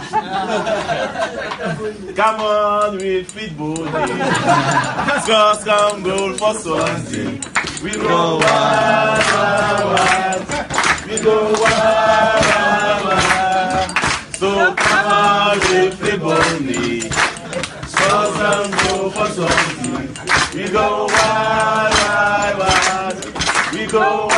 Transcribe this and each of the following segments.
Come on with fit body. Score some goal for Swansea. We go wild, wild, wild. We go wild, wild, wild. So come on with fit body. Score some goal for Swansea. We go wild, wild, wild. We go wild,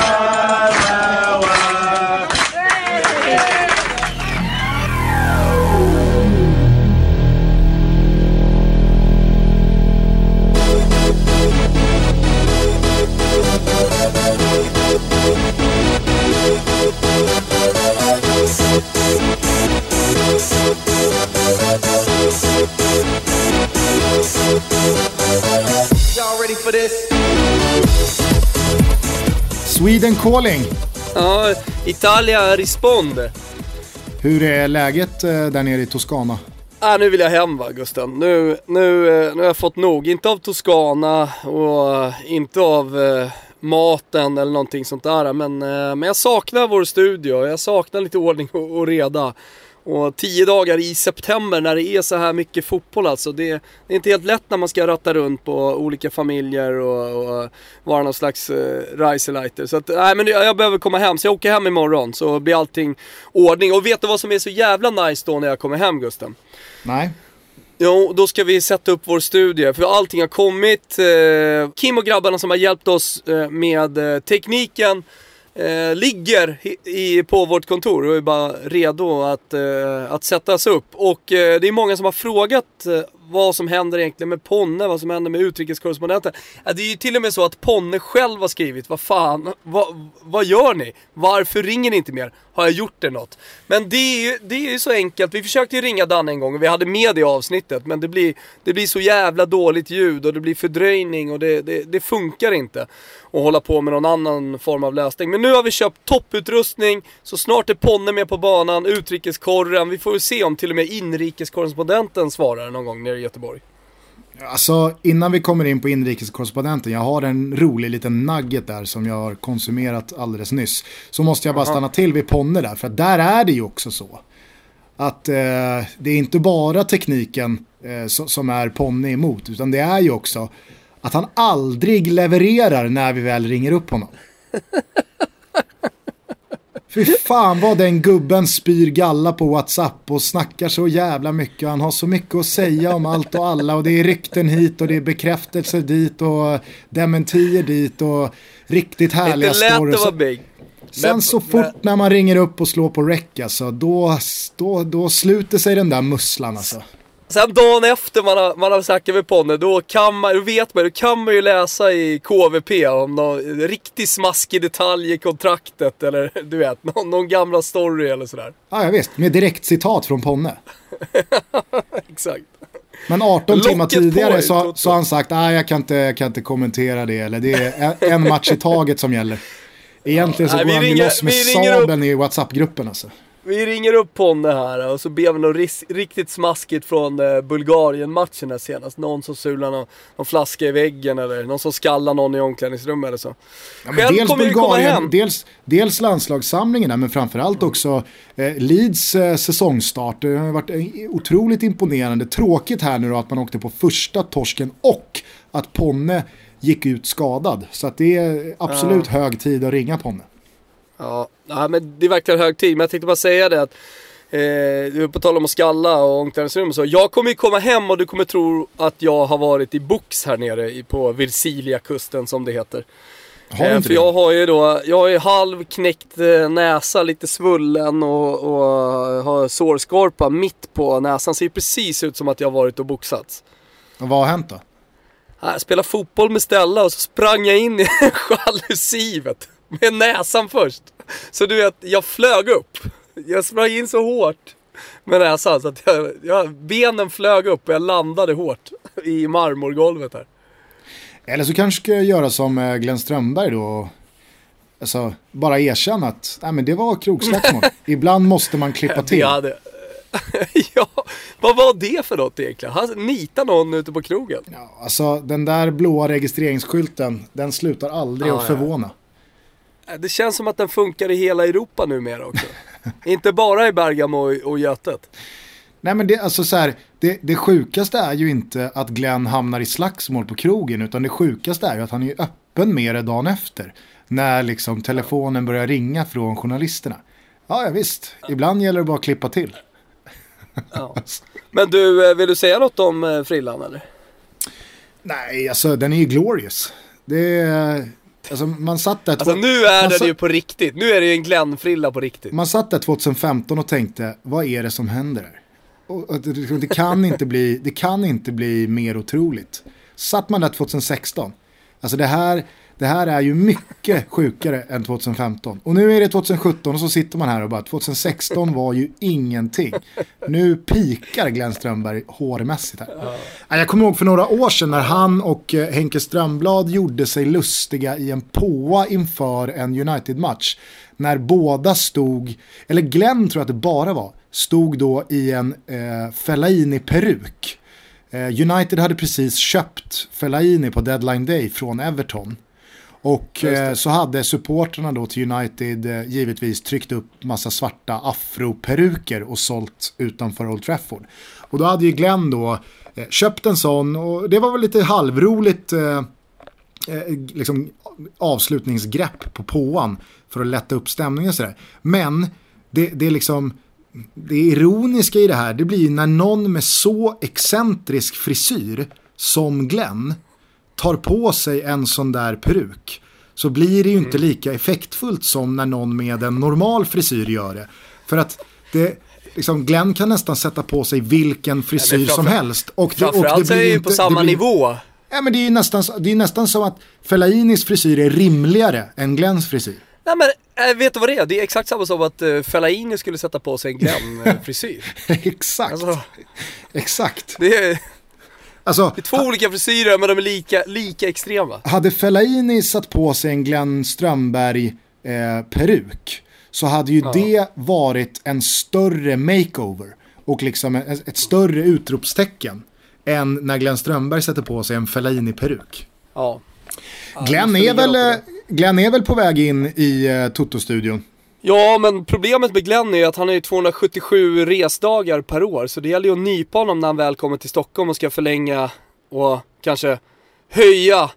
Sweden calling. Ja, Italia risponde. Hur är läget eh, där nere i Toscana? Ah, nu vill jag hem va Gusten. Nu, nu, eh, nu har jag fått nog. Inte av Toscana och eh, inte av eh, maten eller någonting sånt där. Men, eh, men jag saknar vår studio. Jag saknar lite ordning och, och reda. Och tio dagar i september när det är så här mycket fotboll alltså. Det, det är inte helt lätt när man ska ratta runt på olika familjer och, och vara någon slags eh, reiseleiter. Så att, nej men jag, jag behöver komma hem. Så jag åker hem imorgon så blir allting ordning. Och vet du vad som är så jävla nice då när jag kommer hem Gusten? Nej? Jo, då ska vi sätta upp vår studie för allting har kommit. Eh, Kim och grabbarna som har hjälpt oss eh, med eh, tekniken eh, ligger i, i, på vårt kontor och är bara redo att, eh, att sättas upp. Och eh, det är många som har frågat eh, vad som händer egentligen med Ponne, vad som händer med utrikeskorrespondenten. Det är ju till och med så att Ponne själv har skrivit, vad fan, vad, vad gör ni? Varför ringer ni inte mer? Har jag gjort det något? Men det är ju, det är ju så enkelt, vi försökte ju ringa Danne en gång och vi hade med det i avsnittet men det blir, det blir så jävla dåligt ljud och det blir fördröjning och det, det, det funkar inte att hålla på med någon annan form av lösning. Men nu har vi köpt topputrustning, så snart är Ponne med på banan, utrikeskorren, vi får väl se om till och med inrikeskorrespondenten svarar någon gång nere i Göteborg. Alltså innan vi kommer in på inrikeskorrespondenten, jag har en rolig liten nugget där som jag har konsumerat alldeles nyss. Så måste jag bara stanna till vid Ponne där, för där är det ju också så. Att eh, det är inte bara tekniken eh, som, som är Ponne emot, utan det är ju också att han aldrig levererar när vi väl ringer upp honom. Fy fan vad den gubben spyr galla på WhatsApp och snackar så jävla mycket. Han har så mycket att säga om allt och alla och det är rykten hit och det är bekräftelser dit och dementier dit och riktigt härliga stories. big. Sen Men- så fort när man ringer upp och slår på rec alltså, då, då, då sluter sig den där musslan alltså. Sen dagen efter man har, man har snackat med Ponne, då kan man, då vet man, då kan man ju läsa i KVP om någon riktigt smaskig detalj i kontraktet eller du vet, någon, någon gamla story eller sådär. Ja, ja visst, med direkt citat från Ponne. Exakt. Men 18 Locket timmar tidigare så, har han sagt att jag, kan inte- jag kan inte kommentera det eller det är en, match i taget som gäller. Egentligen så Nej, går han ringer- loss med sabeln i WhatsApp-gruppen alltså. Vi ringer upp Ponne här och så ber vi något riktigt smaskigt från eh, Bulgarien-matchen här senast. Någon som sular någon, någon flaska i väggen eller någon som skallar någon i omklädningsrummet eller så. Ja, Själv dels kommer vi komma Bulgarien, hem. dels, dels landslagssamlingen men framförallt också eh, Leeds eh, säsongstart. Det har varit eh, otroligt imponerande. Tråkigt här nu då att man åkte på första torsken och att Ponne gick ut skadad. Så att det är absolut hög tid att ringa Ponne. Ja, nej, men det är verkligen hög tid. Men jag tänkte bara säga det att Eh, du på tal om att skalla och omklädningsrum och så. Jag kommer ju komma hem och du kommer tro att jag har varit i box här nere på Virsilia-kusten som det heter. Har Eh, för det? jag har ju då, jag har ju halvknäckt eh, näsa, lite svullen och, och har sårskorpa mitt på näsan. Ser precis ut som att jag har varit och boxats. Vad har hänt då? Jag spelade fotboll med Stella och så sprang jag in i jalusivet. Med näsan först. Så du vet, jag flög upp. Jag sprang in så hårt med näsan så att jag, jag, benen flög upp och jag landade hårt i marmorgolvet här. Eller så kanske ska jag göra som eh, Glenn Strömberg då. Alltså, bara erkänna att nej, men det var krogslagsmål. Ibland måste man klippa till. Det hade... ja, vad var det för något egentligen? Han nitade någon ute på krogen. Ja, alltså den där blåa registreringsskylten, den slutar aldrig Ja, att ja. förvåna. Det känns som att den funkar i hela Europa numera också. Inte bara i Bergamo och, och Götet. Nej men det, alltså så här, det, det sjukaste är ju inte att Glenn hamnar i slagsmål på krogen utan det sjukaste är ju att han är öppen med det dagen efter. När liksom telefonen börjar ringa från journalisterna. Ja, ja visst, ibland gäller det bara att klippa till. Ja. Men du, eh, vill du säga något om eh, frillan eller? Nej, alltså den är ju glorious. Det är, alltså man satt där... Alltså nu är det satt- ju på riktigt. Nu är det ju en Glenn-frilla på riktigt. Man satt där 2015 och tänkte, vad är det som händer här? Och, det, kan inte bli, det kan inte bli mer otroligt. Satt man där 2016, alltså det här, det här är ju mycket sjukare än 2015. Och nu är det 2017 och så sitter man här och bara, 2016 var ju ingenting. Nu pikar Glenn Strömberg hårmässigt här. Ja, Jag kommer ihåg för några år sedan när han och eh, Henke Strömblad gjorde sig lustiga i en påa inför en United-match. När båda stod, eller Glenn tror jag att det bara var, stod då i en eh, Fellaini-peruk. Eh, United hade precis köpt Fellaini på deadline day från Everton. Och eh, så hade supportrarna då till United eh, givetvis tryckt upp massa svarta afroperuker och sålt utanför Old Trafford. Och då hade ju Glenn då eh, köpt en sån och det var väl lite halvroligt eh, liksom avslutningsgrepp på påan för att lätta upp stämningen sådär. Men det, det är liksom det ironiska i det här, det blir ju när någon med så excentrisk frisyr som Glenn tar på sig en sån där peruk så blir det ju inte lika effektfullt som när någon med en normal frisyr gör det. För att det, liksom Glenn kan nästan sätta på sig vilken frisyr som helst. Och det, och det så är blir det ju på samma blir, nivå. Ja, men det är ju nästan, det är nästan som att Fellainis frisyr är rimligare än Glenns frisyr. Nej men, äh, vet du vad det är? Det är exakt samma som att uh, Fellaini skulle sätta på sig en Glenn-frisyr. Exakt, Alltså, exakt. det är, Alltså, det är två olika frisyrer men de är lika, lika extrema. hade Fellaini satt på sig en Glenn Strömberg-peruk så hade ju det varit en större makeover och liksom ett, ett större utropstecken än när Glenn Strömberg sätter på sig en Fellaini-peruk. Ja. Glenn, är väl, eh, Glenn är väl på väg in i uh, Toto-studion. Ja, men problemet med Glenn är att han har ju 277 resdagar per år. Så det gäller ju att nypa honom när han väl kommer till Stockholm och ska förlänga och kanske höja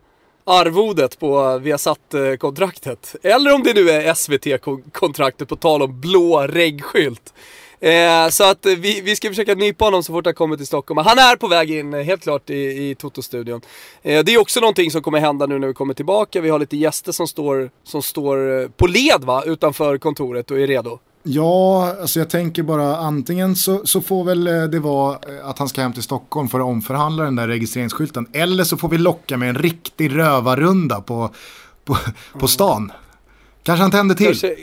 arvodet på Viasat-kontraktet. Eller om det nu är SVT-kontraktet på tal om blå reggskylt. Eh, så att vi, vi ska försöka nypa honom så fort han kommer till Stockholm. Han är på väg in, helt klart, i, i Toto-studion. Eh, det är också någonting som kommer hända nu när vi kommer tillbaka. Vi har lite gäster som står, som står eh, på led va, utanför kontoret och är redo. Ja, alltså jag tänker bara antingen så, så får väl eh, det vara eh, att han ska hem till Stockholm för att omförhandla den där registreringsskylten. Eller så får vi locka med en riktig rövarrunda på, på, på stan. Kanske han tänder till. Kanske,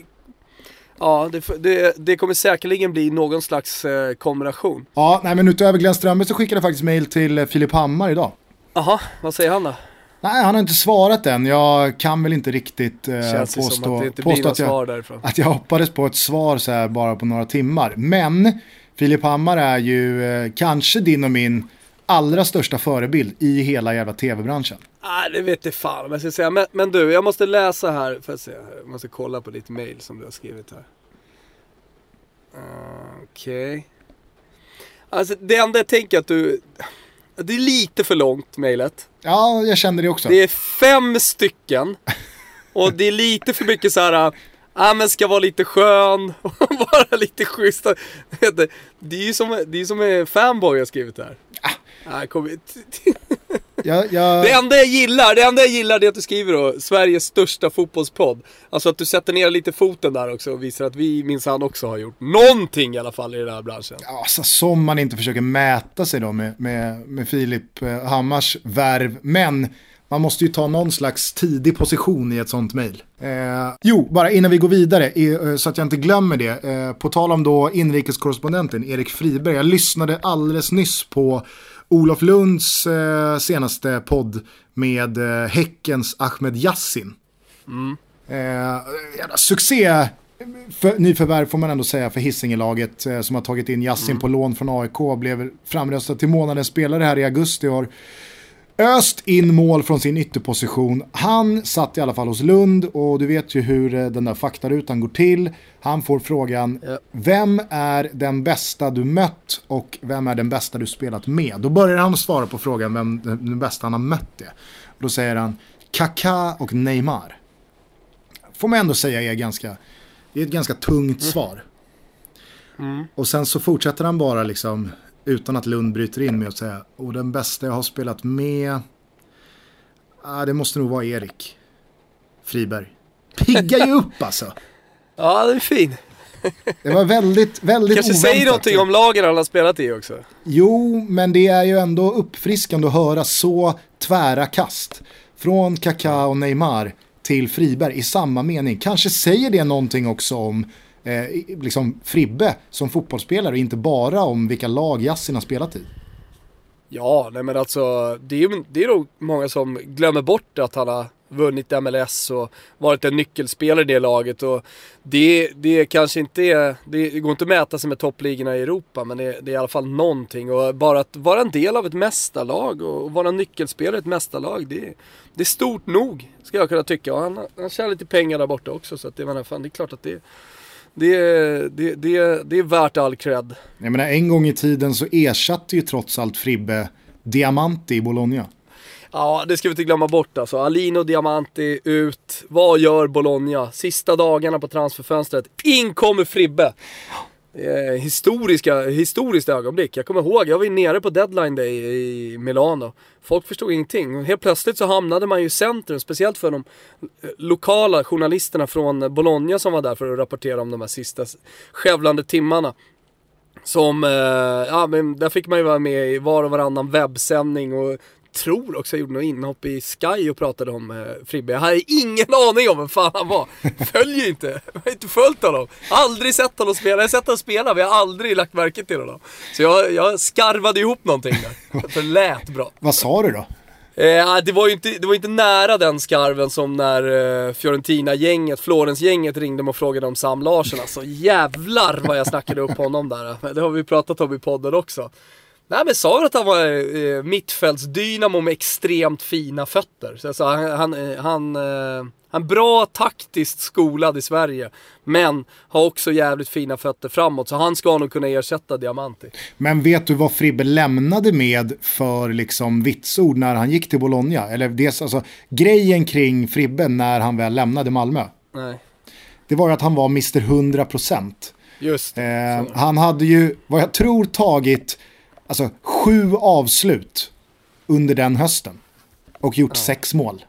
ja, det, det, det kommer säkerligen bli någon slags eh, kombination. Ja, nej men utöver Glenn Strömberg så skickade jag faktiskt mail till eh, Filip Hammar idag. Jaha, vad säger han då? Nej, han har inte svarat än. Jag kan väl inte riktigt eh, Känns påstå, att det påstå att, jag, att jag hoppades på ett svar så här bara på några timmar. Men Filip Hammar är ju eh, kanske din och min allra största förebild i hela jävla tv-branschen. Nej, det vet jag fan om jag ska säga. Men, men du, jag måste läsa här. Får jag, se här. jag måste kolla på ditt mail som du har skrivit här. Uh, Okej. Alltså det enda jag tänker att du... Det är lite för långt mejlet. Ja, jag kände det också. Det är fem stycken. Och det är lite för mycket så här. Ja men ska vara lite skön och vara lite schysst. Det är ju som, det är som en fanboy har skrivit det här. Nej, kom hit. Jag, jag, Det enda jag gillar, det enda jag gillar det är att du skriver då Sveriges största fotbollspodd. Alltså att du sätter ner lite foten där också och visar att vi minsann också har gjort någonting i alla fall i den här branschen. Alltså, som man inte försöker mäta sig då med, med, med Filip eh, Hammars värv. Men man måste ju ta någon slags tidig position i ett sånt mejl. Eh, jo, bara innan vi går vidare, eh, så att jag inte glömmer det. Eh, på tal om då inrikeskorrespondenten Erik Friberg. Jag lyssnade alldeles nyss på Olof Lunds eh, senaste podd med eh, Häckens Ahmed Yassin. Eh, jävla succé. För, nyförvärv får man ändå säga för Hisingelaget eh, som har tagit in Yassin på lån från AIK blev framröstad till månadens spelare här i augusti och har öst in mål från sin ytterposition. Han satt i alla fall hos Lund och du vet ju hur eh, den där faktarutan går till. Han får frågan, vem är den bästa du mött och vem är den bästa du spelat med? Då börjar han svara på frågan vem den bästa han har mött är. Då säger han Kaká och Neymar. Får man ändå säga är ganska, det är ett ganska tungt svar. Och sen så fortsätter han bara liksom utan att Lund bryter in med att säga och den bästa jag har spelat med, ah, det måste nog vara Erik Friberg. Piggar ju upp alltså. Ja, det är fin. Det var väldigt, väldigt Kanske oväntat. säger någonting om lagen han har spelat i också. Jo, men det är ju ändå uppfriskande att höra så tvära kast. Från Kaká och Neymar till Friberg i samma mening. Kanske säger det någonting också om eh, liksom Fribbe som fotbollsspelare och inte bara om vilka lag Yassin har spelat i. Ja, nej men alltså det är det är nog många som glömmer bort att han har vunnit MLS och varit en nyckelspelare i det laget. Och det, det kanske inte är, det går inte att mäta sig med toppligorna i Europa men det, det är i alla fall någonting. Och bara att vara en del av ett mästarlag och vara nyckelspelare i ett mästarlag det, det är stort nog ska jag kunna tycka. Och han, han tjänar lite pengar där borta också så att det, menar, fan, det är klart att det, det, det, det, det är värt all cred. Jag menar, en gång i tiden så ersatte ju trots allt Fribbe Diamanti i Bologna. Ja, det ska vi inte glömma bort alltså. Alino Diamanti ut. Vad gör Bologna? Sista dagarna på transferfönstret. In kommer Fribbe eh, historiska, historiskt ögonblick. Jag kommer ihåg, jag var ju nere på deadline day i Milano. Folk förstod ingenting. Helt plötsligt så hamnade man ju i centrum, speciellt för de eh, lokala journalisterna från Bologna som var där för att rapportera om de här sista skävlande timmarna. Som, eh, ja men där fick man ju vara med i var och varannan webbsändning och tror också jag gjorde något inhopp i Sky och pratade om eh, Fribbe. Jag hade ingen aning om vem fan han var. Följer inte. Jag har inte följt honom. Aldrig sett honom spela. Jag har sett honom spela men jag har aldrig lagt märke till honom. Så jag, jag skarvade ihop någonting där. För det lät bra. Vad sa du då? Eh, det, var ju inte, det var inte nära den skarven som när eh, Fiorentina-gänget, Florens-gänget ringde mig och frågade om Sam Larsson. Alltså jävlar vad jag snackade upp honom där. Det har vi pratat om i podden också. Nej men sa att han var eh, mittfältsdynamo med extremt fina fötter. Så sa, han, han, eh, han, eh, han är bra taktiskt skolad i Sverige. Men har också jävligt fina fötter framåt. Så han ska nog kunna ersätta Diamanti. Men vet du vad Fribbe lämnade med för liksom vitsord när han gick till Bologna? Eller dels alltså grejen kring Fribbe när han väl lämnade Malmö. Nej, Det var ju att han var Mr 100%. just det. Eh, han hade ju, vad jag tror, tagit alltså, sju avslut under den hösten. Och gjort sex mål.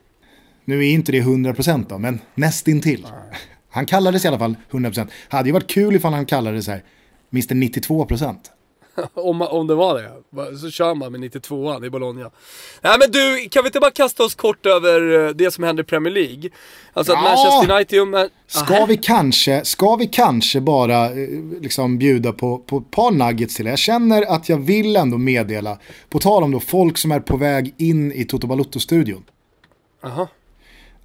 Nu är inte det 100% då, men nästintill. Han kallades i alla fall 100%. Hade ju varit kul ifall han kallade sig Mr 92%. Om, om det var det, så kör man med 92an i Bologna. Nej men du, kan vi inte bara kasta oss kort över eh, det som händer i Premier League? Alltså att Ja. Manchester United... och Man- Ska Aha. vi kanske, ska vi kanske bara eh, liksom bjuda på, på ett par nuggets till? Jag känner att jag vill ändå meddela, på tal om då folk som är på väg in i Toto Balotto-studion. Aha.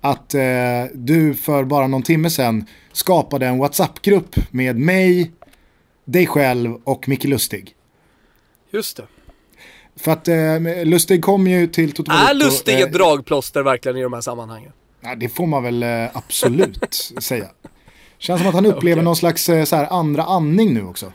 att eh, du för bara någon timme sedan skapade en WhatsApp-grupp med mig, dig själv och Micke Lustig. Just det. För att eh, Lustig kom ju till Toto Är Lustig eh, ett dragplåster verkligen i de här sammanhangen? Ja, det får man väl eh, absolut säga. Känns som att han upplever Okej. någon slags eh, så här, andra andning nu också.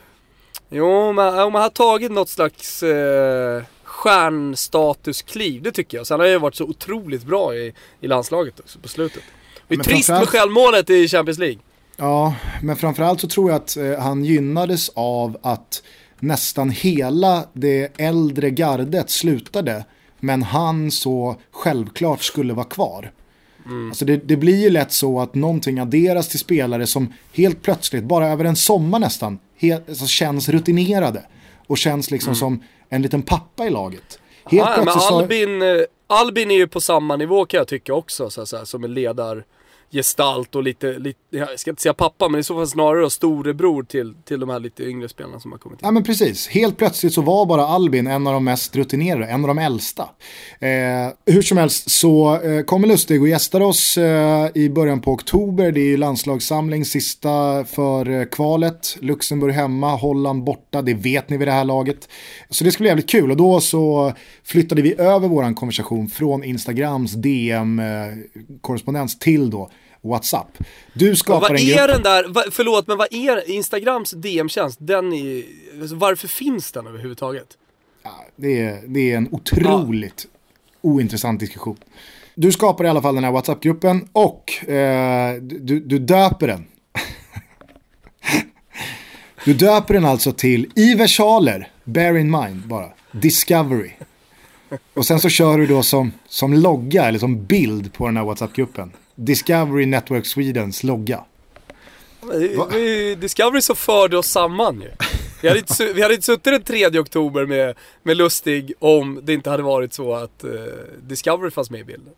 Jo, men om man har tagit något slags eh, stjärnstatuskliv, det tycker jag. Sen har jag ju varit så otroligt bra i, i landslaget också på slutet. Det är Men trist med självmålet i Champions League. Ja, men framförallt så tror jag att eh, han gynnades av att nästan hela det äldre gardet slutade, men han så självklart skulle vara kvar. Alltså det, det blir ju lätt så att någonting adderas till spelare som helt plötsligt, bara över en sommar nästan, helt, alltså känns rutinerade. Och känns liksom som en liten pappa i laget. Helt Ja, men plötsligt så... Albin, eh, Albin är ju på samma nivå kan jag tycka också, så, så här, som en ledar, gestalt och lite, lite, jag ska inte säga pappa, men i så fall snarare då storebror till, till de här lite yngre spelarna som har kommit in. Ja men precis, helt plötsligt så var bara Albin en av de mest rutinerade, en av de äldsta. Eh, hur som helst så eh, kommer Lustig och gästar oss eh, i början på oktober. Det är ju landslagssamling, sista för eh, kvalet. Luxemburg hemma, Holland borta, det vet ni vid det här laget. Så det ska bli jävligt kul och då så flyttade vi över våran konversation från Instagrams DM-korrespondens eh, till då WhatsApp. Du skapar vad en är grupp. den där, förlåt men vad är Instagrams DM-tjänst? Den är varför finns den överhuvudtaget? Det är, det är en otroligt ointressant diskussion. Du skapar i alla fall den här WhatsApp-gruppen och eh, du, du döper den. du döper den alltså till i versaler, bear in mind bara, Discovery. Och sen så kör du då som, som logga eller som bild på den här WhatsApp-gruppen. Discovery Network Swedens logga. Vi- Discovery så förde oss samman ju. Vi hade, inte, vi hade inte suttit den 3 oktober med, med Lustig om det inte hade varit så att eh, Discovery fanns med i bilden.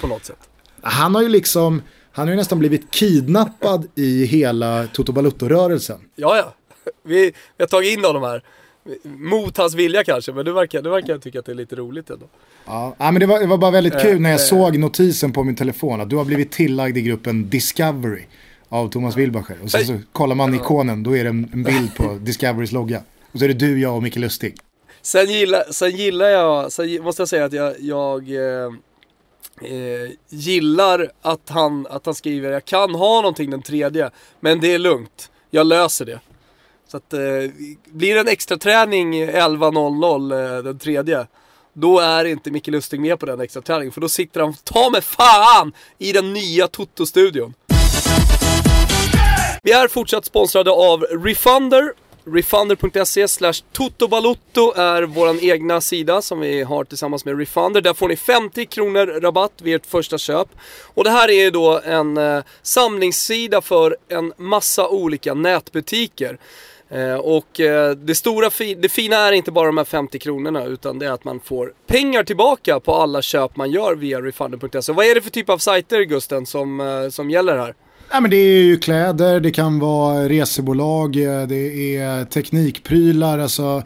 På något sätt. Han har ju liksom, han har ju nästan blivit kidnappad i hela Toto Balutto-rörelsen. Ja, ja. Vi, vi har tagit in honom här. Mot hans vilja kanske, men du verkar, du verkar tycka att det är lite roligt ändå. Ja, men det var, det var bara väldigt kul när jag eh. såg notisen på min telefon att du har blivit tillagd i gruppen Discovery av Thomas Wilbacher. Och sen så kollar man ikonen, då är det en, bild på Discoverys logga. Och så är det du, jag och Micke Lustig. Sen gillar, sen gillar jag, sen måste jag säga att jag, jag eh, eh, gillar att han, att han skriver jag kan ha någonting den tredje, men det är lugnt. Jag löser det. Så att eh, blir det en extra träning 11.00 eh, den tredje, då är inte Micke Lustig med på den extra träningen för då sitter han, ta mig fan, i den nya Toto-studion. Vi är fortsatt sponsrade av Refunder. Refunder.se slash totobalotto är vår egna sida som vi har tillsammans med Refunder. Där får ni 50 kronor rabatt vid ert första köp. Och det här är då en eh, samlingssida för en massa olika nätbutiker. Eh, och eh, det stora fi- det fina är inte bara de här 50 kronorna utan det är att man får pengar tillbaka på alla köp man gör via Refunder.se. Vad är det för typ av sajter Gusten som, eh, som gäller här? Ja, men det är ju kläder, det kan vara resebolag, eh, det är teknikprylar, alltså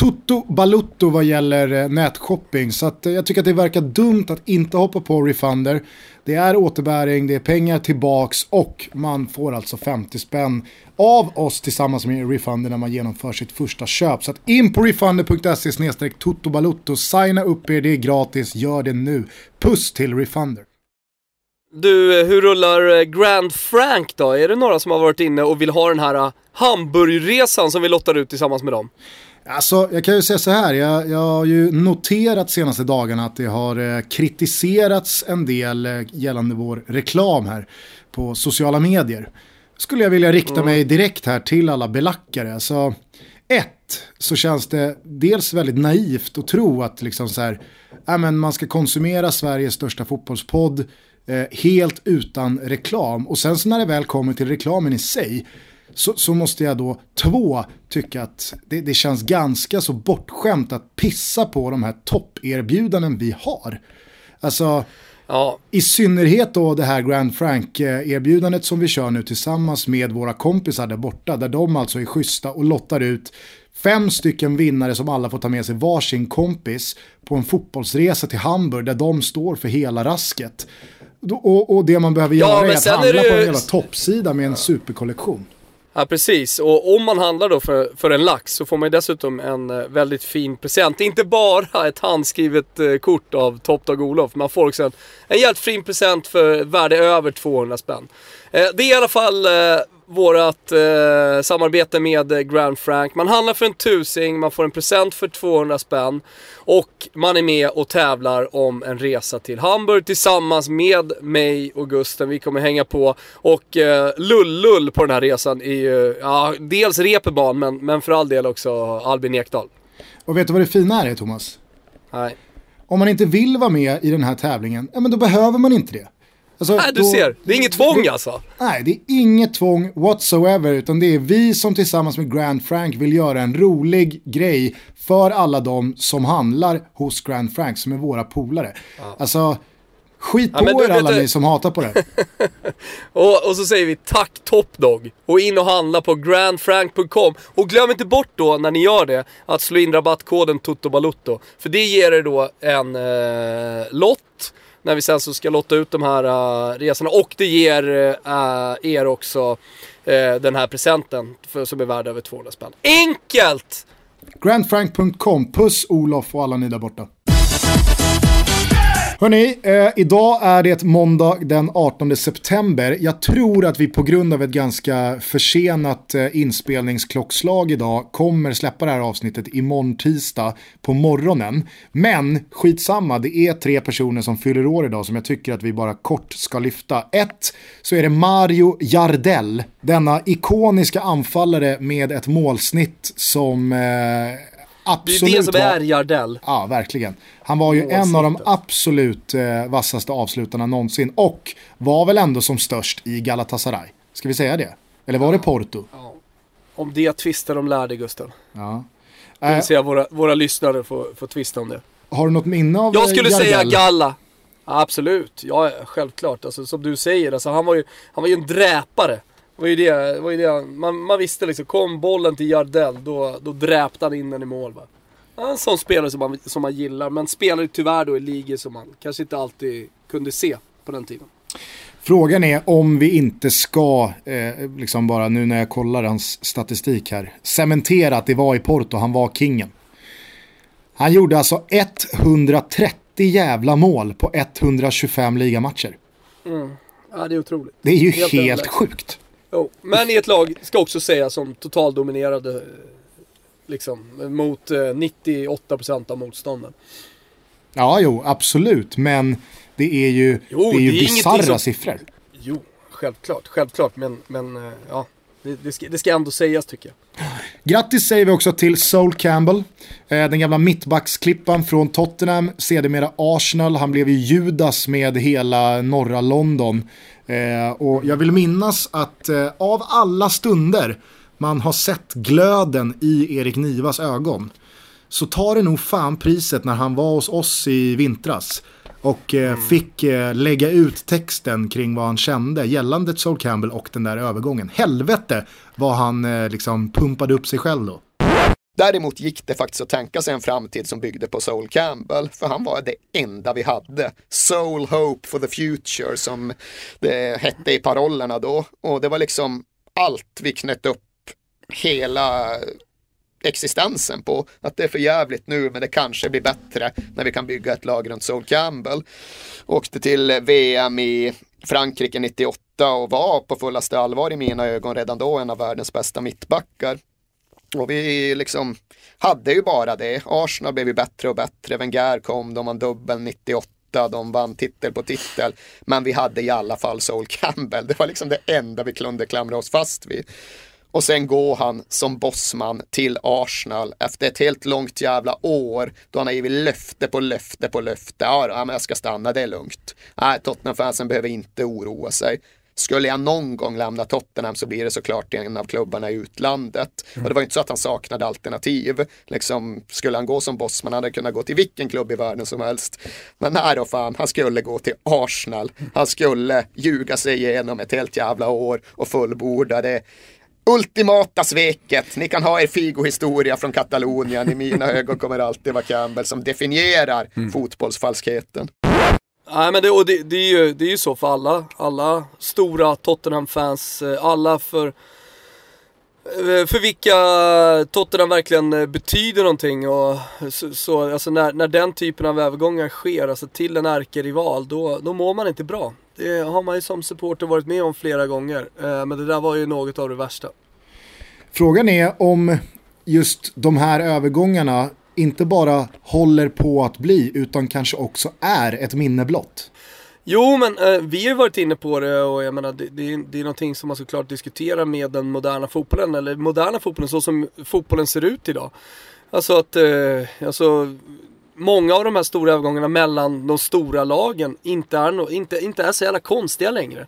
Toto Balutto vad gäller eh, nätshopping. Så att, eh, jag tycker att det verkar dumt att inte hoppa på Refunder. Det är återbäring, det är pengar tillbaks och man får alltså 50 spänn av oss tillsammans med Refunder när man genomför sitt första köp. Så att in på refunder.se totobalutto, signa upp er, det är gratis, gör det nu. Puss till Refunder. Du, eh, hur rullar Grand Frank då? Är det några som har varit inne och vill ha den här Hamburgresan som vi lottar ut tillsammans med dem? Alltså, jag kan ju säga så här, jag, jag har ju noterat senaste dagarna att det har eh, kritiserats en del eh, gällande vår reklam här på sociala medier. Skulle jag vilja rikta mig direkt här till alla belackare. Alltså, ett, så känns det dels väldigt naivt att tro att liksom så här, men man ska konsumera Sveriges största fotbollspodd eh, helt utan reklam. Och sen så när det väl kommer till reklamen i sig så, så måste jag då två tycka att det, det känns ganska så bortskämt att pissa på de här topperbjudanden vi har. Alltså Ja, i synnerhet då det här Grand Frank-erbjudandet som vi kör nu tillsammans med våra kompisar där borta, där de alltså är schyssta och lottar ut fem stycken vinnare som alla får ta med sig varsin kompis på en fotbollsresa till Hamburg där de står för hela rasket. Och, och det man behöver Ja, göra är att handla det på en ju- jävla toppsida med en superkollektion ja precis. Och om man handlar då för, för en lax så får man ju dessutom en eh, väldigt fin present. Inte bara ett handskrivet eh, kort av Top Dog Olof. Man får också en, en jävligt fin present för värde över 200 spänn. Eh, det är i alla fall vårat eh, samarbete med Grand Frank. Man handlar för en tusing, man får en present för 200 spänn och man är med och tävlar om en resa till Hamburg tillsammans med mig och Gusten. Vi kommer hänga på och eh, Lullull på den här resan är ju, ja, dels Reeperbahn men, men för all del också Albin Ekdal. Och vet du vad det fina är Thomas? Nej. Om man inte vill vara med i den här tävlingen, ja men då behöver man inte det. Alltså, Nej, du då- ser. Det är inget tvång alltså. Nej, det är inget tvång whatsoever, utan det är vi som tillsammans med Grand Frank vill göra en rolig grej för alla de som handlar hos Grand Frank, som är våra polare. Alltså, Skit Ja, på er alla det- ni som hatar på det. Och, och så säger vi tack Top Dog och in och handla på grandfrank.com. Och glöm inte bort då när ni gör det att slå in rabattkoden TOTOBALUTTO. För det ger er då en eh, lott när vi sen så ska lotta ut de här uh, resorna. Och det ger uh, er också uh, den här presenten för, som är värd över 200 spänn. Enkelt! Grandfrank.com, puss Olof och alla ni där borta. Hörni, eh, idag är det måndag den 18 september. Jag tror att vi på grund av ett ganska försenat eh, inspelningsklockslag idag kommer släppa det här avsnittet imorgon tisdag på morgonen. Men skitsamma, det är tre personer som fyller år idag som jag tycker att vi bara kort ska lyfta. Ett, så är det Mario Jardell. denna ikoniska anfallare med ett målsnitt som eh, det absolut är det som var- är Jardell. Ja, verkligen. Han var ju en av de absolut eh, vassaste avslutarna någonsin och var väl ändå som störst i Galatasaray. Ska vi säga det? Eller var det Porto? Om det tvistar de lärde Gusten. Ja. Det Eh, vill säga våra, våra lyssnare får, får tvista om det. har du något minne av Jag eh, skulle säga Jardel? Galla. Absolut, ja självklart. Alltså, som du säger, alltså, han, var ju, han var ju en dräpare. Var ju det, var ju det. Man, man visste liksom, kom bollen till Jardel, då, då dräpte han in den i mål. Va? En sån spelare som man, som man gillar, men spelar ju tyvärr då i ligor som man kanske inte alltid kunde se på den tiden. Frågan är om vi inte ska, eh, liksom bara nu när jag kollar hans statistik här, cementera att det var i Porto, han var kingen. Han gjorde alltså 130 jävla mål på 125 ligamatcher. Ja, det är otroligt. Det är ju Helt helt, sjukt. Jo, men i ett lag, ska också sägas, som totaldominerade eh, liksom, mot eh, 98% av motstånden. Ja, jo, absolut. Men det är ju, Jo, det är ju det är bisarra som- siffror. Jo, självklart, självklart, men, men eh, ja, det, det, ska, det ska ändå sägas tycker jag. Grattis säger vi också till Sol Campbell. Eh, den gamla mittbacksklippan från Tottenham, sedermera Arsenal. Han blev ju Judas med hela norra London. Eh, och jag vill minnas att eh, av alla stunder man har sett glöden i Erik Nivas ögon så tar det nog fan priset när han var hos oss i vintras och eh, fick eh, lägga ut texten kring vad han kände gällande Sol Campbell och den där övergången. Helvete vad han eh, liksom pumpade upp sig själv då. Däremot gick det faktiskt att tänka sig en framtid som byggde på Soul Campbell, för han var det enda vi hade. Soul Hope for the Future som det hette i parollerna då. Och det var liksom allt vi knöt upp hela existensen på. Att det är för jävligt nu men det kanske blir bättre när vi kan bygga ett lag runt Soul Campbell. Åkte till VM i Frankrike 98 och var på fullaste allvar i mina ögon redan då en av världens bästa mittbackar. Och vi liksom hade ju bara det. Arsenal blev ju bättre och bättre. Wenger kom, de vann dubbel 98, de vann titel på titel. Men vi hade i alla fall Sol Campbell. Det var liksom det enda vi kunde klamra oss fast vid. Och sen går han som bossman till Arsenal efter ett helt långt jävla år då han har givit löfte på löfte på löfte. Ja, ja, men jag ska stanna, det är lugnt. Nej, Tottenham-fansen behöver inte oroa sig. Skulle jag någon gång lämna Tottenham så blir det såklart en av klubbarna i utlandet. Och det var inte så att han saknade alternativ. Liksom, skulle han gå som bossman hade han kunnat gå till vilken klubb i världen som helst. Men nej då fan, han skulle gå till Arsenal. Han skulle ljuga sig igenom ett helt jävla år och fullborda det ultimata sveket. Ni kan ha er Figo-historia från Katalonien. I mina ögon kommer det alltid vara Campbell som definierar fotbollsfalskheten. Nej men det, och det, det, är ju, det är ju så för alla, alla stora Tottenham-fans, eh, alla för, eh, för vilka Tottenham verkligen eh, betyder någonting och så, så alltså när, när den typen av övergångar sker, alltså till en ärkerival, då, då mår man inte bra. Det har man ju som supporter varit med om flera gånger, men det där var ju något av det värsta. Frågan är om just de här övergångarna inte bara håller på att bli utan kanske också är ett minne blott. Jo, men eh, vi har ju varit inne på det och jag menar det, det, är, det är någonting som man såklart diskuterar med den moderna fotbollen, eller moderna fotbollen så som fotbollen ser ut idag. Alltså att, eh, alltså många av de här stora övergångarna mellan de stora lagen inte är, no, inte, inte är så jävla konstiga längre.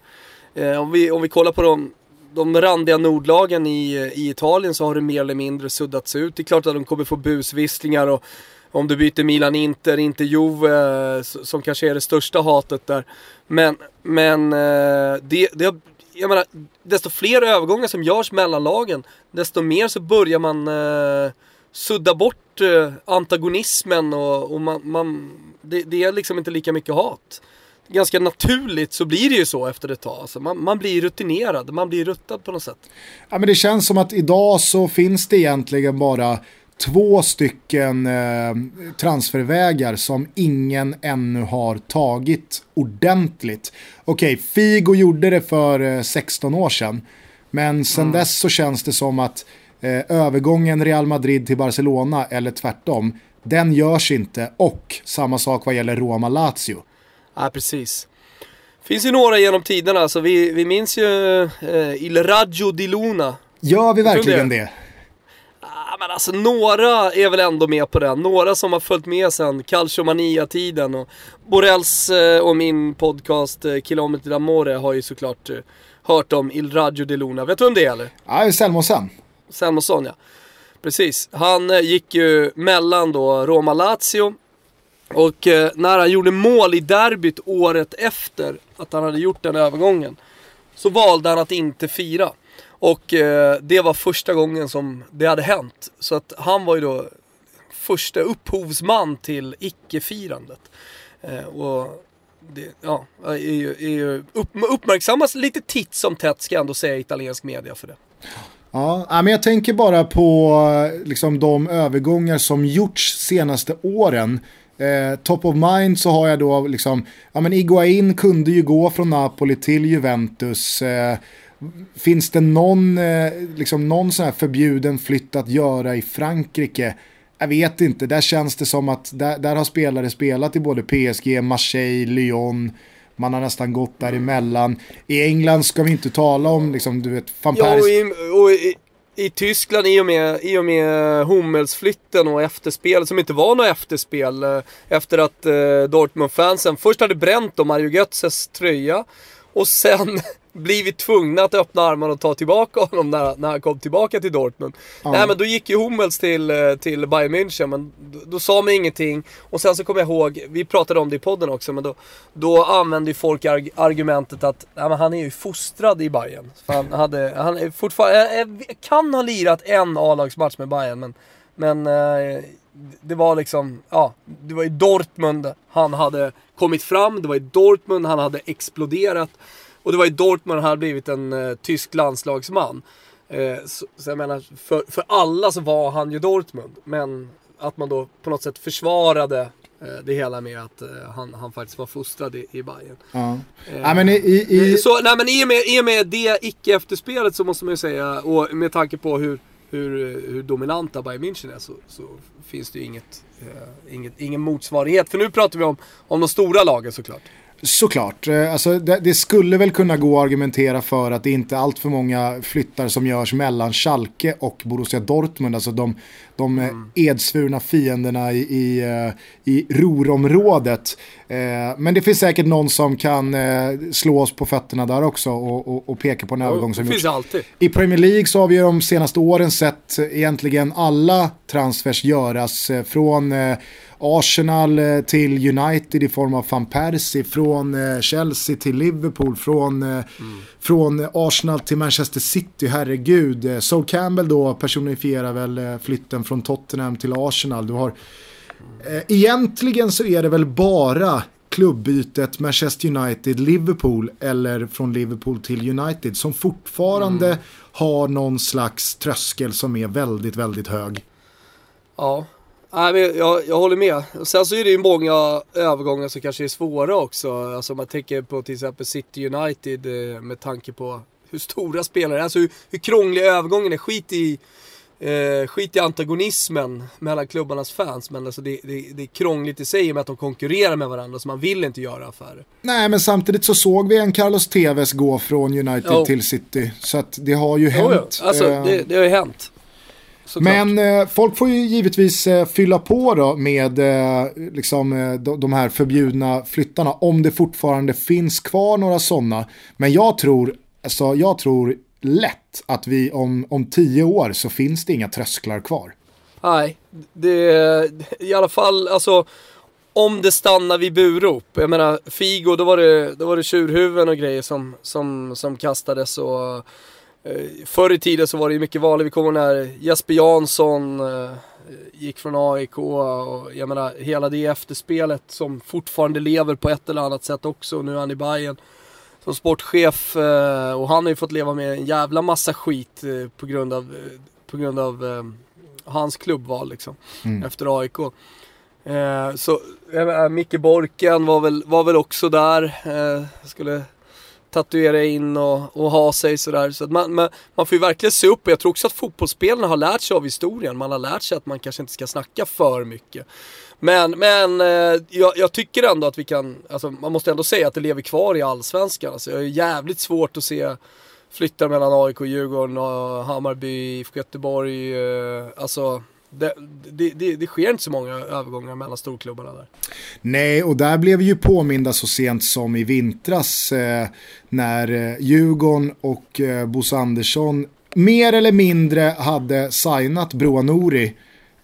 Eh, om, vi, om vi kollar på de, de randiga nordlagen i, i Italien så har det mer eller mindre suddats ut. Det är klart att de kommer få busvisslingar och om du byter Milan-Inter, inte Juve, eh, som kanske är det största hatet där. Men, men eh, det, det, jag menar, desto fler övergångar som görs mellan lagen, desto mer så börjar man eh, sudda bort eh, antagonismen och, och man, man det, det, är liksom inte lika mycket hat. Ganska naturligt så blir det ju så efter ett tag. Alltså man, man blir rutinerad, man blir ruttad på något sätt. Ja, men det känns som att idag så finns det egentligen bara två stycken eh, transfervägar som ingen ännu har tagit ordentligt. Okej, okay, Figo gjorde det för eh, 16 år sedan. Men sen mm. dess så känns det som att eh, övergången Real Madrid till Barcelona eller tvärtom, den görs inte. Och samma sak vad gäller Roma-Lazio. Ja, precis. Finns ju några genom tiderna, så vi, vi minns ju eh, Il Raggio di Luna. Gör vi verkligen det? Ja, men alltså några är väl ändå med på den. Några som har följt med sen Calciomania-tiden och Borrells eh, och min podcast eh, Kilometer d'Amore har ju såklart eh, hört om Il Raggio di Luna. Vet du vem det är eller? Ja, Selmosen. Selmosson ja. Precis. Han eh, gick ju mellan då Roma-Lazio och eh, när han gjorde mål i derbyt året efter att han hade gjort den övergången så valde han att inte fira. Och eh, det var första gången som det hade hänt. Så att han var ju då första upphovsman till icke-firandet. Eh, och det ja, är ju, är ju upp, uppmärksammas lite titt som tätt ska jag ändå säga italiensk media för det. Ja, men jag tänker bara på eh, liksom, de övergångar som gjorts senaste åren. Eh, top of mind så har jag då liksom, ja men Iguain kunde ju gå från Napoli till Juventus. Eh, finns det någon, eh, liksom någon sån här förbjuden flytt att göra i Frankrike? Jag vet inte, där känns det som att där, där har spelare spelat i både PSG, Marseille, Lyon. Man har nästan gått däremellan. I England ska vi inte tala om, liksom, du vet, van Persie. I, Tyskland i och, med, i och med Hummelsflytten och efterspel som inte var något efterspel. Eh, efter att eh, Dortmund-fansen först hade bränt då Mario Götzes tröja. Och sen blivit tvungna att öppna armarna och ta tillbaka honom när, när han kom tillbaka till Dortmund. Ja. Nej men då gick ju Hummels till, eh, till Bayern München, men då, då sa man ingenting. Och sen så kommer jag ihåg, vi pratade om det i podden också, men då, då använde ju folk arg argumentet att nej, men han är ju fostrad i Bayern. För han, hade, han är fortfarande, eh, kan ha lirat en A-lagsmatch med Bayern men, men eh, det var liksom, ja, det var i Dortmund han hade kommit fram, det var i Dortmund han hade exploderat. Och det var i Dortmund han hade blivit en uh, tysk landslagsman. Uh, så, så, jag menar, för, för alla så var han ju Dortmund. Men att man då på något sätt försvarade uh, det hela med att han, han faktiskt var fostrad i, i Bayern. Ja. ja men i, i, Så, nej, men i och med, i och med det icke-efterspelet så måste man ju säga, och med tanke på hur, hur, hur dominanta Bayern München är så, så finns det ju inget, inget, ingen motsvarighet. För nu pratar vi om, om de stora lagen såklart. Såklart, eh, alltså, det, det, skulle väl kunna gå att argumentera för att det inte är allt för många flyttar som görs mellan Schalke och Borussia Dortmund. Alltså de, de mm. edsvurna fienderna i, i, eh, i Rurområdet. Men det finns säkert någon som kan slå oss på fötterna där också och, och, och peka på en övergång som gjorts. Alltid. I Premier League så har vi de senaste åren sett egentligen alla transfers göras från Arsenal eh, till United i form av van Persie, från eh, Chelsea till Liverpool, från, mm. från Arsenal till Manchester City, herregud. Sol Campbell då personifierar väl flytten från Tottenham till Arsenal. Du har, egentligen så är det väl bara klubbytet Manchester United-Liverpool eller från Liverpool till United som fortfarande mm. har någon slags tröskel som är väldigt, väldigt hög. Ja, Nej, men jag, jag håller med. Sen så är det ju många övergångar som kanske är svåra också. Alltså man tänker på till exempel City United eh, med tanke på hur stora spelare är. Alltså hur, hur krånglig övergången är. Skit i, eh, skit i antagonismen mellan klubbarnas fans. Men alltså det, det, det är krångligt i sig med att de konkurrerar med varandra så man vill inte göra affärer. Nej men samtidigt så såg vi en Carlos Tevez gå från United oh. till City. Så att det har ju hänt. Oh, ja. Alltså eh, det, det har ju hänt. Men eh, folk får ju givetvis eh, fylla på då med eh, liksom, eh, de, de här förbjudna flyttarna om det fortfarande finns kvar några sådana. Men jag tror, alltså, jag tror lätt att vi om, om tio år så finns det inga trösklar kvar. Nej, det i alla fall alltså om det stannar vid burop. Jag menar Figo, då var det, då var det tjurhuvuden och grejer som, som, som kastades och förr i tiden så var det ju mycket vanligt. Vi kommer när Jesper Jansson eh, gick från AIK och jag menar hela det efterspelet som fortfarande lever på ett eller annat sätt också. Nu är han i Bayern som sportchef eh, och han har ju fått leva med en jävla massa skit eh, på grund av, eh, på grund av eh, hans klubbval liksom. Efter AIK. Eh, så jag menar, Micke Borken var väl, var väl också där. Eh, skulle tatuera in och, och ha sig sådär. Så att man, man, man får ju verkligen se upp och jag tror också att fotbollsspelarna har lärt sig av historien. Man har lärt sig att man kanske inte ska snacka för mycket. Men, men eh, jag, jag tycker ändå att vi kan, alltså, man måste ändå säga att det lever kvar i allsvenskan. Alltså, jag är jävligt svårt att se flyttar mellan AIK, Djurgården och Hammarby, IFK Göteborg. Eh, alltså, det, det, det, det sker inte så många övergångar mellan storklubbarna där. Nej, och där blev vi ju påminda så sent som i vintras eh, när eh, Djurgården och eh, Bosse Andersson mer eller mindre hade signat Broa Nouri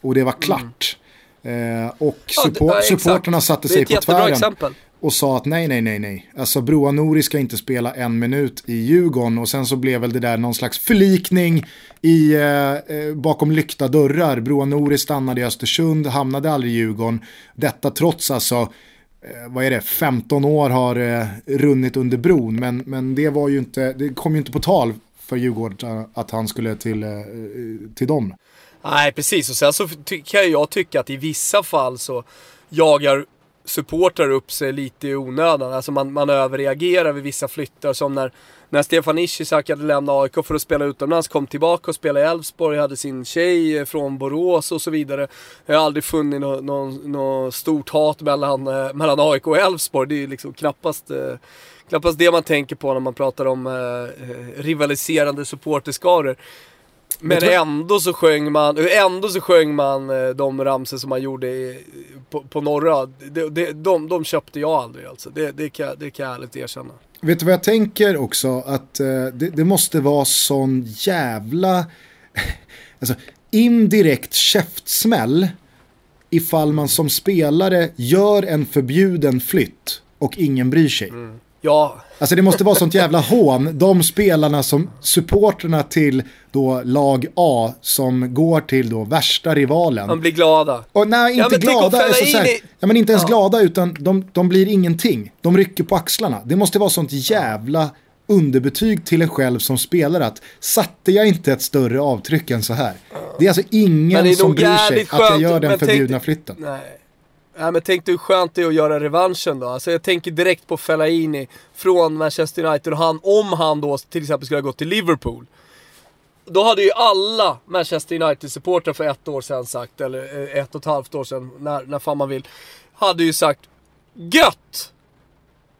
och det var klart. Eh, och support, ja, supporterna satte sig på tvären exempel och sa att nej, nej, nej, nej. Alltså Broa Nori ska inte spela en minut i Djurgården och sen så blev väl det där någon slags förlikning i, eh, eh bakom lyckta dörrar. Broa Nori stannade i Östersund, hamnade aldrig i Djurgården. Detta trots alltså, eh, vad är det, 15 år har eh, runnit under bron. Men, men det var ju inte, det kom ju inte på tal för Djurgården att han skulle till, eh, eh till dem. Nej, precis. Och sen så ty- kan jag tycka att i vissa fall så jagar supportrar upp sig lite i onödan. Alltså man, man överreagerar vid vissa flyttar. Som när, när Stefan Ishizak hade lämnat AIK för att spela utomlands, kom tillbaka och spelade i Elfsborg, hade sin tjej från Borås och så vidare. Jag har aldrig funnit något nå, nå stort hat mellan, eh, mellan AIK och Elfsborg. Det är ju liksom knappast eh, Knappast det man tänker på när man pratar om eh, eh rivaliserande supporterskaror. Men ändå så sjöng man, ändå så sjöng man eh, de ramsor som man gjorde i, på, på norra. De, de, de, de köpte jag aldrig alltså. Det, det, kan, det kan jag ärligt erkänna. Vet du vad jag tänker också? Att eh, det, det måste vara sån jävla alltså, indirekt käftsmäll ifall man som spelare gör en förbjuden flytt och ingen bryr sig. Ja, Alltså det måste vara sånt jävla hån. De spelarna som supporterna till då lag A som går till då värsta rivalen. man blir glada. Och nej, inte att glada. Alltså, så här, i- ja, men inte ens Ja. glada utan de, de blir ingenting. De rycker på axlarna. Det måste vara sånt jävla underbetyg till en själv som spelar att satte jag inte ett större avtryck än så här. Det är alltså ingen är som bryr sig att jag gör den förbjudna dig- flytten. Nej. Nej men tänk dig hur skönt det är att göra revanschen då. Alltså jag tänker direkt på Fellaini från Manchester United och han, om han då till exempel skulle ha gått till Liverpool. Då hade ju alla Manchester United-supportrar för ett år sedan sagt, eller eh, ett och ett halvt år sedan, när, när fan man vill, hade ju sagt Gött!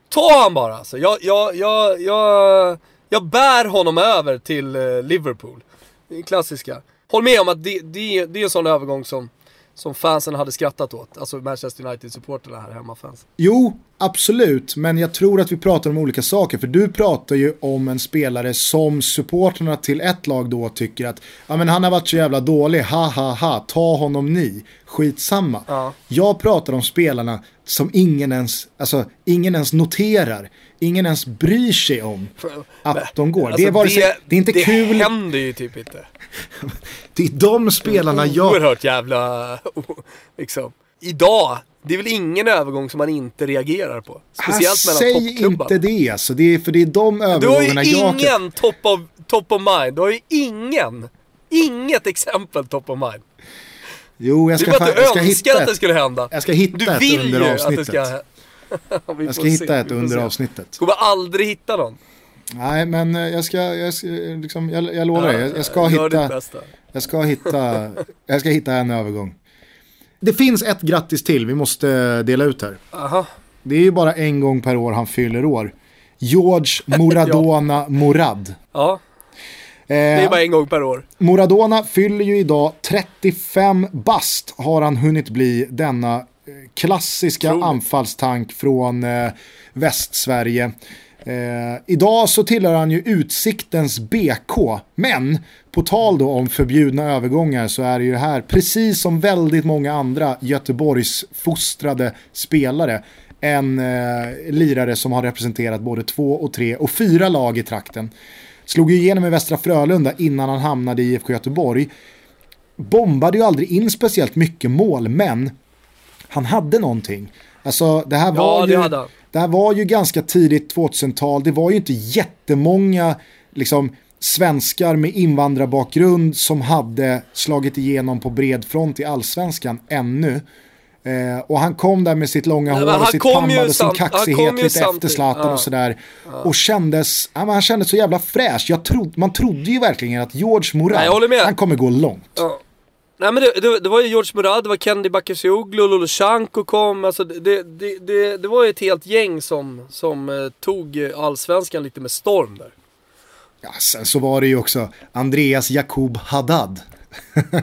Ta han bara alltså. Jag, jag, jag, jag, jag bär honom över till eh, Liverpool. Det klassiska. Håll med om att det, det, det är en sån övergång som, som fansen hade skrattat åt. Alltså Manchester United-supporterna här hemma fans. Jo, absolut, men jag tror att vi pratar om olika saker. För du pratar ju om en spelare som supporterna till ett lag då tycker att ja, men han har varit så jävla dålig, ha ha ha, ta honom ni, skitsamma. Ja. Jag pratar om spelarna som ingen ens, alltså, ingen ens noterar, ingen ens bryr sig om att de går. det, är Alltså, vare sig, det är inte det kul, händer ju typ inte. det är de spelarna jag... Oerhört jävla, liksom. Idag, det är väl ingen övergång som man inte reagerar på. Speciellt Ah, mellan Säg toppklubbar. inte det, alltså. det är, för det är de Du har ju övergångarna jag... ingen top of, top of mind. Du har ju ingen. Inget exempel top of mind. Jo, jag Det är ska, bara att du jag ska önskar hitta att det skulle hända. Jag ska hitta Du ett vill under ju att det avsnittet. ska... Jag ska får hitta se, ett under se. avsnittet. Kommer aldrig hitta någon. Nej, men eh, jag ska, jag, ska, liksom, jag, jag lovar dig, jag, jag, ska hitta, jag, ska hitta, jag ska hitta en övergång. Det finns ett grattis till vi måste dela ut här. Aha. Det är ju bara en gång per år han fyller år. George Moradona Morad. Ja, Eh, det är bara en gång per år. Maradona fyller ju idag 35 bast har han hunnit bli denna eh, klassiska Otroligt. anfallstank från eh, Västsverige. Eh, idag så tillhör han ju Utsiktens BK, men på tal då om förbjudna övergångar så är det ju här, precis som väldigt många andra Göteborgs fostrade spelare, en eh, lirare som har representerat både två och tre och fyra lag i trakten. Slog ju igenom i Västra Frölunda innan han hamnade i IFK Göteborg. Bombade ju aldrig in speciellt mycket mål, men han hade någonting. Alltså det här var Ja, det ju... Det här var ju ganska tidigt 2000-tal. Det var ju inte jättemånga liksom, svenskar med invandrarbakgrund som hade slagit igenom på bred front i allsvenskan ännu. Eh, och han kom där med sitt långa hår och sitt och sin kaxighet lite samtidigt. efter Zlatan Ja. och sådär. Och kändes, ja, han kändes så jävla fräsch. Trodde, man trodde ju verkligen att George Nej, med. han kommer gå långt. Ja. Nej men det, det, det var ju George Murad, det var Kendi Bakircioglu, Lolo Shanko kom. Alltså det, det, det, var ju ett helt gäng som, som eh, tog allsvenskan lite med storm där. Ja, sen så var det ju också Andreas Jakob Haddad.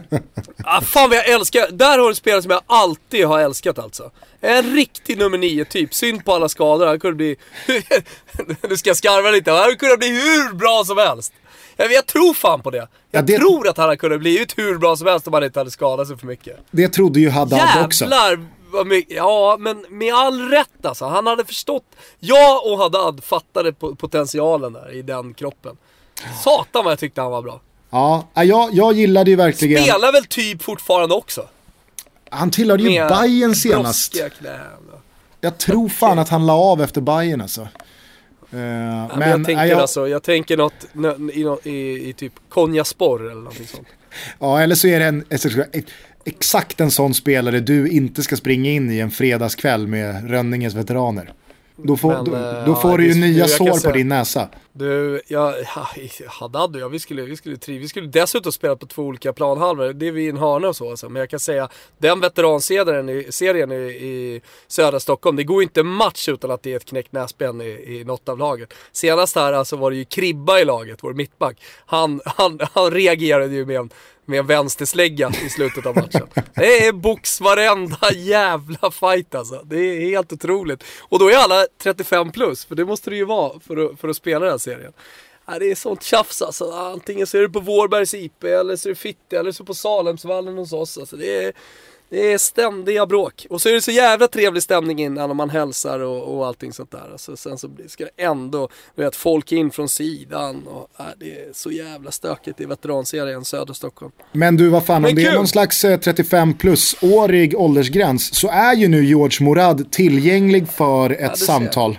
Ah, fan vad jag älskar, där har du spelare som jag alltid har älskat alltså. En riktig nummer nio typ, synd på alla skador. Han kunde bli, nu ska jag skarva lite, han kunde bli hur bra som helst. Jag, jag tror fan på det. Jag Ja, det- tror att han hade kunnat bli hur bra som helst om han inte hade skadat sig för mycket. Det trodde ju Haddad också. Jävlar vad mycket, ja men med all rätt alltså. Han hade förstått, jag och Haddad fattade po- potentialen där i den kroppen. Satan vad jag tyckte han var bra. Ja, jag, jag gillade ju verkligen... Spelar väl typ fortfarande också. Han tillhörde ju Bayern senast. knän. Jag tror fan att han la av efter Bayern alltså. Eh, Men, men jag tänker ja, jag, alltså, jag tänker något nå- i, i, i typ Konjaspor eller någonting sånt. ja, eller så är det en, exakt en sån spelare du inte ska springa in i en fredagskväll med Rönninges veteraner. Då får, Men, då, eh, då ja, får du ju det- nya sår på säga- din näsa. Du, jag, Haddad och jag, vi skulle, vi skulle triv, vi skulle dessutom spela på två olika planhalvor. Det är vi i en hörna och så alltså. Men jag kan säga, den veteranserien i, serien i, i södra Stockholm, det går inte en match utan att det är ett knäckt näsben i, i något av laget. Senast här alltså var det ju Kribba i laget, vår mittback. Han, han, han reagerade ju med en, med en vänsterslägga i slutet av matchen. Det är box varenda jävla fight alltså. Det är helt otroligt. Och då är alla 35 plus, för det måste det ju vara för att, för att spela den här serien. Ja, det är sånt tjafs alltså. Antingen så är det på Vårbergs IP, eller så är det Fitte, eller så på Salemsvallen hos oss. Alltså, det, är, det är ständiga bråk. Och så är det så jävla trevlig stämning innan och man hälsar och, och allting sånt där. Alltså, sen så ska det ändå, vet, folk in från sidan. Och, ja, det är så jävla stökigt i veteranserien söder Stockholm. Men du, vad fan, Men om det är kul. någon slags eh, 35 plus-årig åldersgräns så är ju nu George Morad tillgänglig för ett Ja, samtal.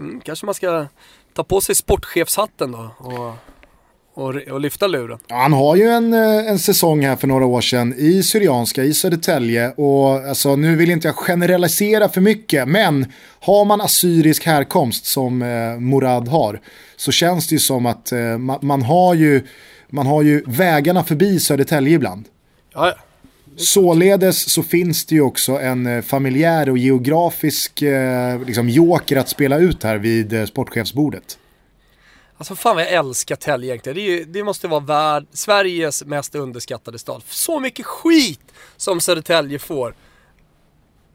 Mm, kanske man ska ta på sig sportchefshatten då och, och, och lyfta luren. Ja, han har ju en, eh, en säsong här för några år sedan i Syrianska, i Södertälje. Och alltså, nu vill inte jag generalisera för mycket, men har man assyrisk härkomst som eh, Morad har så känns det ju som att eh, man, man, har ju, man har ju vägarna förbi Södertälje ibland. Ja. Således så finns det ju också en eh, familjär och geografisk eh, liksom, joker att spela ut här vid eh, sportchefsbordet. Alltså fan vad jag älskar Tälje egentligen. Det, ju, det måste vara värld, Sveriges mest underskattade stad. Så mycket skit som Södertälje får.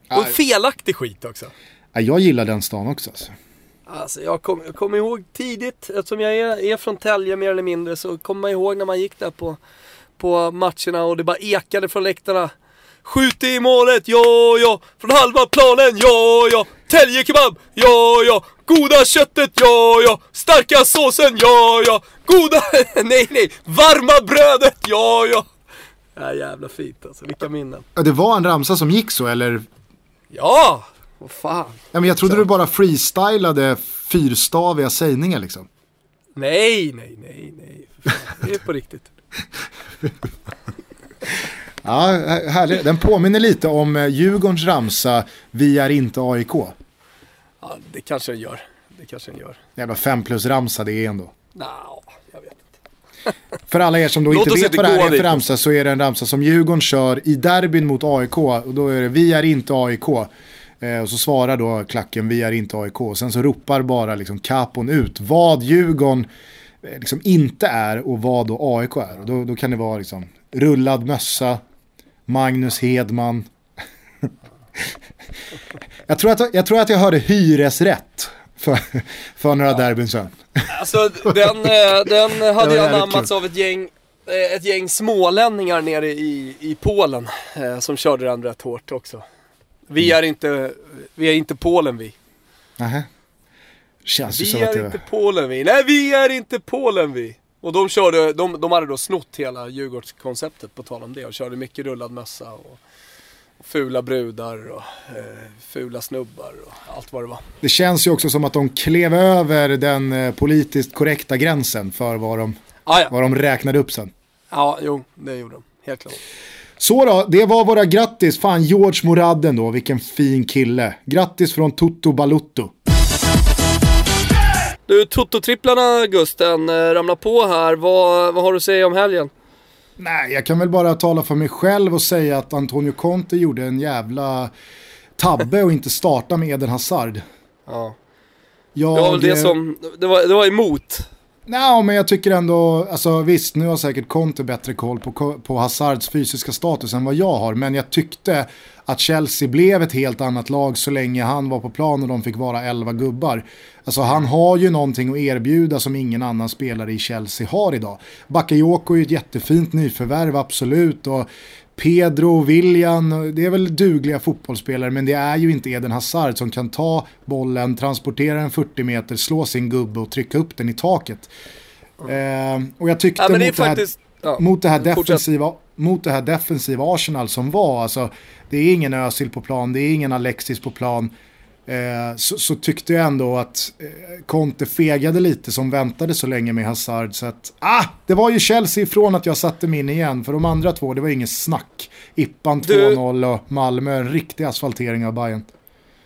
Och felaktig skit också. Ja, jag gillar den stan också. Alltså. Alltså jag kommer kommer ihåg tidigt, eftersom jag är, är från Tälje mer eller mindre, så kommer man ihåg när man gick där på, på matcherna och det bara ekade från läktarna. Skjut i målet, ja, ja, från halva planen, ja, ja, Tälje kebab, ja, ja, goda köttet, ja, ja, starka såsen, ja, ja, goda, nej, nej, varma brödet, ja, ja. Ja, jävla fint alltså, vilka minnen. Ja, Det var en ramsa som gick så, eller? Ja, vad fan. Ja, men jag trodde du bara freestylade fyrstaviga sägningar liksom. Nej, nej, nej, nej. Det är på riktigt. Ja, här- härligt. Den påminner lite om eh, Djurgårdens ramsa Vi är inte AIK. Ja, det kanske den gör. Det kanske den gör. Jävla fem plus ramsa det är ändå. Nja, jag vet inte. För alla er som då inte vet vad det här är för ramsa så är det en ramsa som Djurgården kör i derbyn mot AIK. Och då är det Vi är inte AIK. Eh, och så svarar då klacken Vi är inte AIK. Och sen så ropar bara liksom kapon ut vad Djurgården eh, liksom inte är och vad då AIK är. Och då, då kan det vara liksom rullad mössa, Magnus Hedman. jag, tror att, jag tror att jag hörde hyresrätt för, för några derbyn sen. Alltså den, eh, den hade ju anammats av ett gäng, eh, ett gäng smålänningar nere i, i Polen eh, som körde den rätt hårt också. Vi Mm. är inte, vi är inte Polen vi. Nähä. Känns Vi är inte Polen vi. Nej vi är inte Polen vi. Och de körde, de, de hade då snott hela Djurgårdskonceptet på tal om det och körde mycket rullad mössa och, och fula brudar och eh, fula snubbar och allt vad det var. Det känns ju också som att de klev över den eh, politiskt korrekta gränsen för vad de, Ah, ja. vad de räknade upp sen. ja, jo det gjorde de. Helt klart. Så då, det var våra grattis. Fan, George Moradden då, vilken fin kille. Grattis från Toto Balutto. Du, Toto-tripplarna Gusten, eh, ramlar på här. Vad, vad har du att säga om helgen? Nej, jag kan väl bara tala för mig själv och säga att Antonio Conte gjorde en jävla tabbe och inte starta med Eden Hazard. Ja. Jag, Det var väl det som, det var, det var emot. Nej, men jag tycker ändå, alltså visst, nu har säkert Conte bättre koll på, på Hazards fysiska status än vad jag har, men jag tyckte att Chelsea blev ett helt annat lag så länge han var på plan och de fick vara 11 gubbar. Alltså han har ju någonting att erbjuda som ingen annan spelare i Chelsea har idag. Bakayoko är ju ett jättefint nyförvärv, absolut, och Pedro, William, det är väl dugliga fotbollsspelare men det är ju inte Eden Hazard som kan ta bollen, transportera den 40 meter, slå sin gubbe och trycka upp den i taket. Eh, och jag tyckte Ja det mot, det här, faktiskt... Ja. mot, det här Fortsätt. defensiva, mot det här defensiva Arsenal som var, alltså det är ingen Özil på plan, det är ingen Alexis på plan. Eh, så, så tyckte jag ändå att eh, Conte fegade lite som väntade så länge med Hazard. Så att, ah, det var ju Chelsea ifrån att jag satte min igen. För de andra två, det var ingen snack. Ippan Du- 2-0 och Malmö, en riktig asfaltering av Bayern.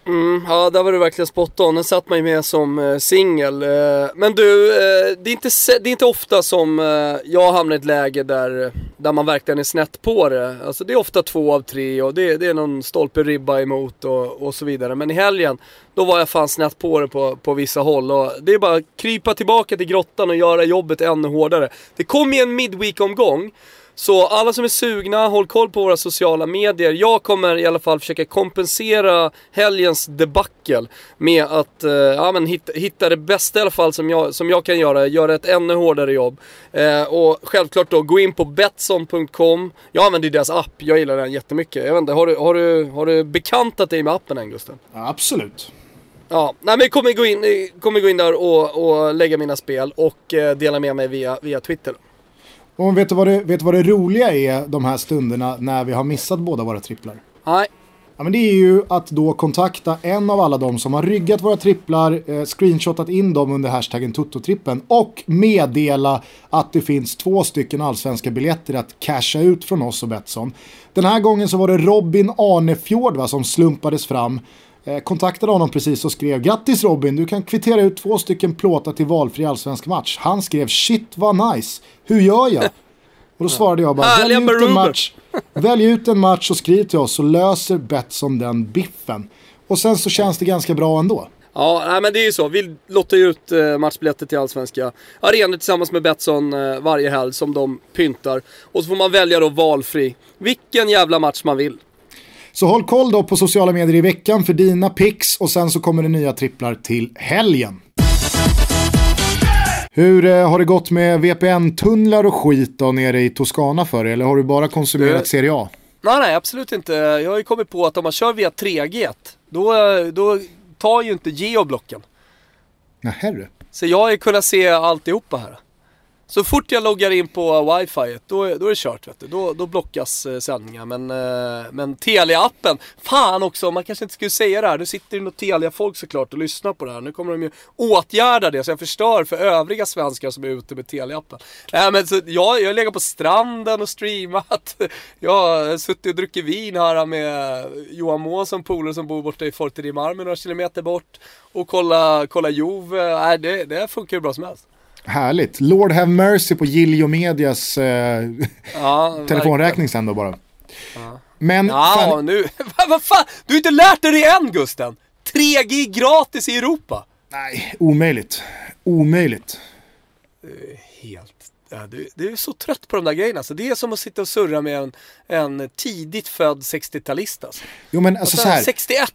Mm, ja, där var du verkligen spot on. Den satt man ju med som eh, singel. Eh, men du, eh, det, är inte, det är inte ofta som eh, jag hamnar i ett läge där, där man verkligen är snett på det. Alltså det är ofta två av tre och det, det är någon stolpe ribba emot och, och så vidare. Men i helgen, då var jag fan snett på det på, på vissa håll. Och det är bara att krypa tillbaka till grottan och göra jobbet ännu hårdare. Det kom ju en midweek-omgång. Så alla som är sugna, håll koll på våra sociala medier. Jag kommer i alla fall försöka kompensera helgens debacle med att eh, ja, men hitta, hitta det bästa i alla fall som jag, som jag kan göra. Göra ett ännu hårdare jobb. Eh, och självklart då, gå in på Betsson.com. Jag använder deras app, jag gillar den jättemycket. Jag vet inte, har du, har du, har du bekantat dig med appen än Gusten? Ja, absolut. Ja, nej men jag kommer gå in, kommer gå in där och, och lägga mina spel och eh, dela med mig via, via Twitter. Och vet du, vad det, vet du vad det roliga är de här stunderna när vi har missat båda våra tripplar? Nej, Ja, men det är ju att då kontakta en av alla de som har ryggat våra tripplar, eh, screenshotat in dem under hashtaggen Toto-trippen och meddela att det finns två stycken allsvenska biljetter att casha ut från oss och Betsson. Den här gången så var det Robin Arnefjord va, som slumpades fram. Eh, kontaktade honom precis och skrev grattis Robin, du kan kvittera ut två stycken plåtar till valfri allsvensk match. Han skrev shit vad nice, hur gör jag? Och då svarade jag bara, välj ut, en Maruber." match, välj ut en match och skriv till oss så löser Betsson den biffen. Och sen så känns det ganska bra ändå. Ja, nej, men det är ju så. Vi lottar ju ut eh, matchbiljetter till allsvenska arenor tillsammans med Betsson eh, varje helg som de pyntar. Och så får man välja då valfri. Vilken jävla match man vill. Så håll koll då på sociala medier i veckan för dina picks och sen så kommer det nya tripplar till helgen. Hur eh, har det gått med VPN-tunnlar och skit då nere i Toscana för dig? Eller har du bara konsumerat Du- Serie A? Nej, nej, absolut inte. Jag har ju kommit på att om man kör via 3G, då, eh, då tar ju inte geoblocken. Nähä du. Så jag har ju kunnat se alltihopa här. Så fort jag loggar in på wifi, då, är- då är det kört vet du. Då, då blockas eh, sändningar. Men, eh, men Telia-appen, fan också, man kanske inte skulle säga det här. Nu sitter det något Telia-folk såklart och lyssnar på det här. Nu kommer de ju åtgärda det så jag förstör för övriga svenskar som är ute med Telia-appen. Äh, men så jag, jag har legat på stranden och streamat. Jag har suttit och druckit vin här med Johan Månsson, polare som bor borta i Forte di Marmi några kilometer bort. Och kolla, kolla Juve. Äh, det, det funkar ju bra som helst. Härligt. Lord have mercy på Giljo Medias eh, Ja, telefonräkning sen då bara. Men Ja, fan, nu, vad fan, du har inte lärt dig det än Gusten! 3G gratis i Europa! nej, omöjligt. Omöjligt. Helt, ja, du, du är så trött på de där grejerna alltså. Det är som att sitta och surra med en, en tidigt född 60-talist alltså. Jo men alltså så här. 61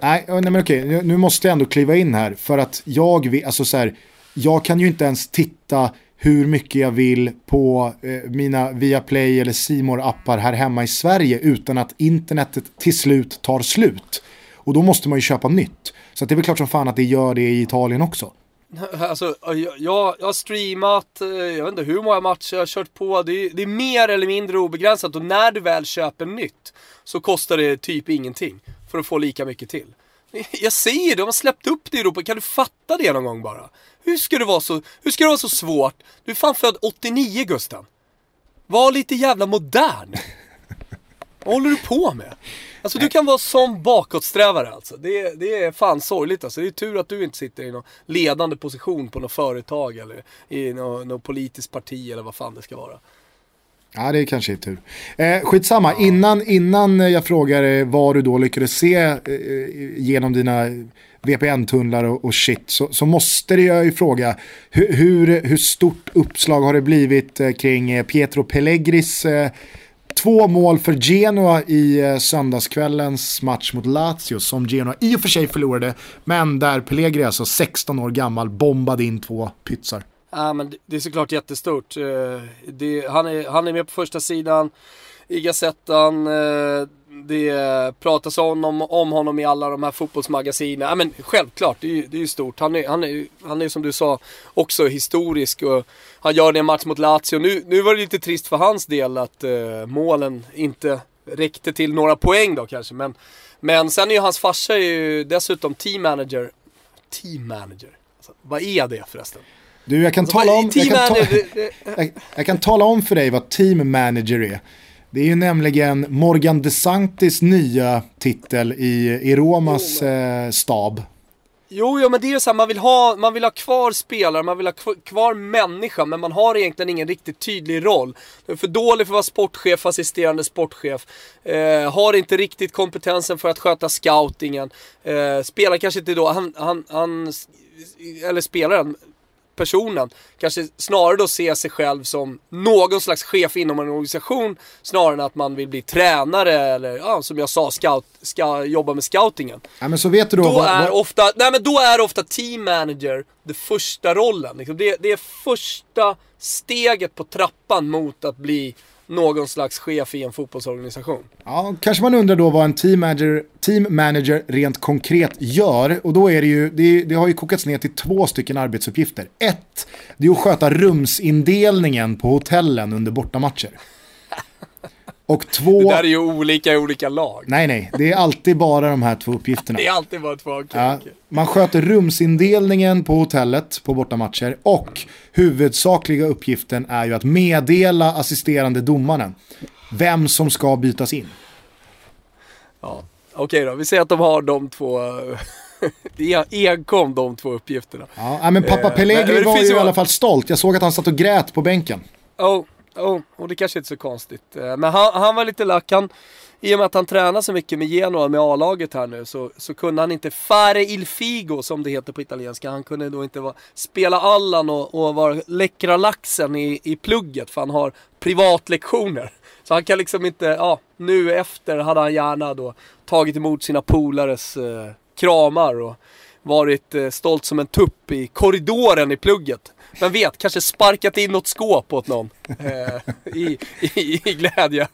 Nej, nej men okej, nu, nu måste jag ändå kliva in här för att jag vill, alltså så här, jag kan ju inte ens titta hur mycket jag vill på eh, mina Viaplay eller simor appar här hemma i Sverige utan att internetet till slut tar slut. Och då måste man ju köpa nytt. Så att det är väl klart som fan att det gör det i Italien också. Alltså, jag, jag, har streamat, eh, jag vet inte hur många matcher jag har kört på. Det är, det är mer eller mindre obegränsat och när du väl köper nytt så kostar det typ ingenting för att få lika mycket till. Jag säger det, de har släppt upp det i Europa. Kan du fatta det någon gång bara? Hur ska det vara så, hur ska det vara så svårt? Du är fan född 89 Gusten. Var lite jävla modern. Vad håller du på med? Alltså du kan vara som bakåtsträvare alltså. Det, det är fan sorgligt alltså. Det är tur att du inte sitter i någon ledande position på något företag eller i något, något politiskt parti eller vad fan det ska vara. Ja, det kanske är tur. Eh, skitsamma, innan, innan jag frågar eh, vad du då lyckades se eh, genom dina VPN-tunnlar och, och, shit så, så måste jag ju fråga hur, hur, hur, stort uppslag har det blivit eh, kring eh, Pietro Pellegris eh, Två mål för Genoa i eh, söndagskvällens match mot Lazio som Genoa i och för sig förlorade. Men där Pellegri, alltså 16 år gammal, bombade in två pytsar. Ja, men det är såklart jättestort. Det, han, är, han är med på första sidan i Gazettan. Det pratas om, om honom i alla de här fotbollsmagasinen. Ja, men självklart, det är, det är stort. Han är, han, är, han är som du sa också historisk och han gör det en match mot Lazio. Nu, nu var det lite trist för hans del att uh, målen inte räckte till några poäng då kanske. Men, men sen är ju hans farsa ju dessutom team manager. Team manager? Alltså, vad är det förresten? Du, jag kan, alltså, tala om, jag, kan ta, jag, jag kan tala om för dig vad team manager är. Det är ju nämligen Morgan DeSantis nya titel i, i Romas eh, stab. Jo, ja, men det är ju så här, man vill, ha, man vill ha kvar spelare, man vill ha kvar människa, men man har egentligen ingen riktigt tydlig roll. Du är för dålig för att vara sportchef, assisterande sportchef. Eh, har inte riktigt kompetensen för att sköta scoutingen. Eh, spelar kanske inte då, han, han, han eller spelaren personen kanske snarare då se sig själv som någon slags chef inom en organisation snarare än att man vill bli tränare eller ja, som jag sa, scout, ska jobba med scoutingen. Ja, men så vet du då, då vad, är ofta, nej men då är ofta team manager det första rollen. Liksom. Det, det är första steget på trappan mot att bli någon slags chef i en fotbollsorganisation. Ja, kanske man undrar då vad en team manager, team manager rent konkret gör. Och då är det ju, det, det har ju kokats ner till två stycken arbetsuppgifter. Ett, det är att sköta rumsindelningen på hotellen under bortamatcher. Och två... Det där är ju olika i olika lag. Nej, nej. Det är alltid bara de här två uppgifterna. det är alltid bara två, okay, ja, okay. Man sköter rumsindelningen på hotellet på bortamatcher och huvudsakliga uppgiften är ju att meddela assisterande domaren vem som ska bytas in. Ja, okej okay då. Vi säger att de har de två enkom de två uppgifterna. Ja, men pappa eh, Pellegrini eh, var ju i alla fall stolt. Jag såg att han satt och grät på bänken. Oh, Oh, och det kanske inte är så konstigt. Eh, men han, han var lite lack. Han, I och med att han tränar så mycket med Genoa, med A-laget här nu, så, så kunde han inte fare il figo som det heter på italienska. Han kunde då inte vara, spela Allan och, och vara läckra laxen i, i plugget för han har privatlektioner. Så han kan liksom inte, ja, nu efter hade han gärna då tagit emot sina polares eh, kramar och varit eh, stolt som en tupp i korridoren i plugget. Vem vet, kanske sparkat in något skåp åt någon eh, i, i, i glädjen.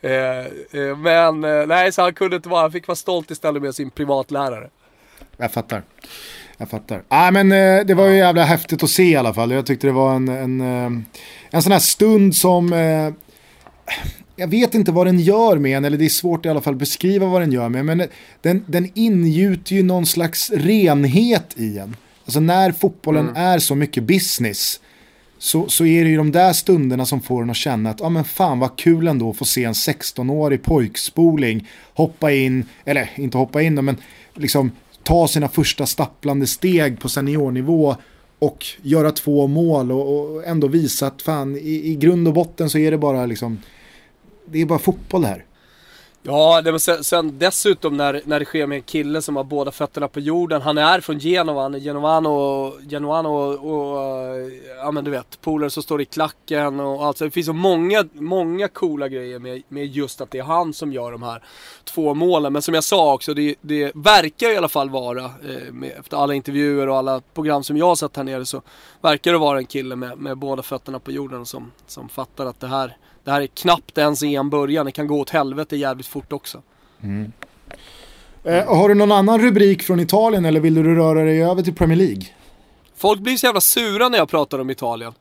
Eh, eh, men eh, nej, så han kunde inte vara, han fick vara stolt istället med sin privatlärare. Jag fattar. Jag fattar. Ah, men eh, det var ju jävla häftigt att se i alla fall. Jag tyckte det var en, en, eh, en sån här stund som eh, jag vet inte vad den gör med en, eller det är svårt i alla fall att beskriva vad den gör med men den, den ingjuter ju någon slags renhet i en. Alltså när fotbollen mm. är så mycket business så, så är det ju de där stunderna som får en att känna att ja ah, men fan vad kul ändå att få se en 16-årig pojkspoling hoppa in, eller inte hoppa in men liksom ta sina första stapplande steg på seniornivå och göra två mål och, och ändå visa att fan i, i grund och botten så är det bara liksom det är bara fotboll här. Ja, det sen, sen dessutom när, när det sker med en kille som har båda fötterna på jorden. Han är från Genova, han är genovano, genovano och, och ja men du vet, polare som står i klacken och allt. Så det finns så många, många coola grejer med, med just att det är han som gör de här två målen. Men som jag sa också, det, det verkar i alla fall vara, eh, med, efter alla intervjuer och alla program som jag har sett här nere så verkar det vara en kille med, med båda fötterna på jorden som, som fattar att det här det här är knappt ens en början, det kan gå åt helvete jävligt fort också. Mm. Eh, har du någon annan rubrik från Italien eller vill du röra dig över till Premier League? Folk blir så jävla sura när jag pratar om Italien.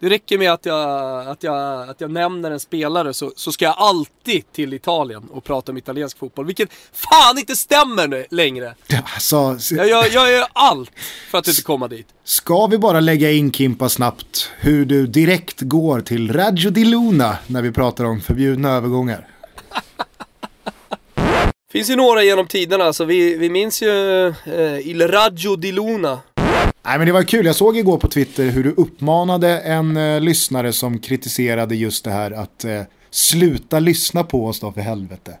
Det räcker med att jag, att jag, att jag nämner en spelare så, så ska jag alltid till Italien och prata om italiensk fotboll. Vilket fan inte stämmer nu, längre. Alltså, jag, jag, jag gör allt för att inte komma dit. Ska vi bara lägga in Kimpa snabbt hur du direkt går till Raggio di Luna när vi pratar om förbjudna övergångar? finns ju några genom tiderna, så vi, vi minns ju eh, Il Raggio di Luna. Nej men det var kul, jag såg igår på Twitter hur du uppmanade en eh, lyssnare som kritiserade just det här att eh, sluta lyssna på oss då för helvete.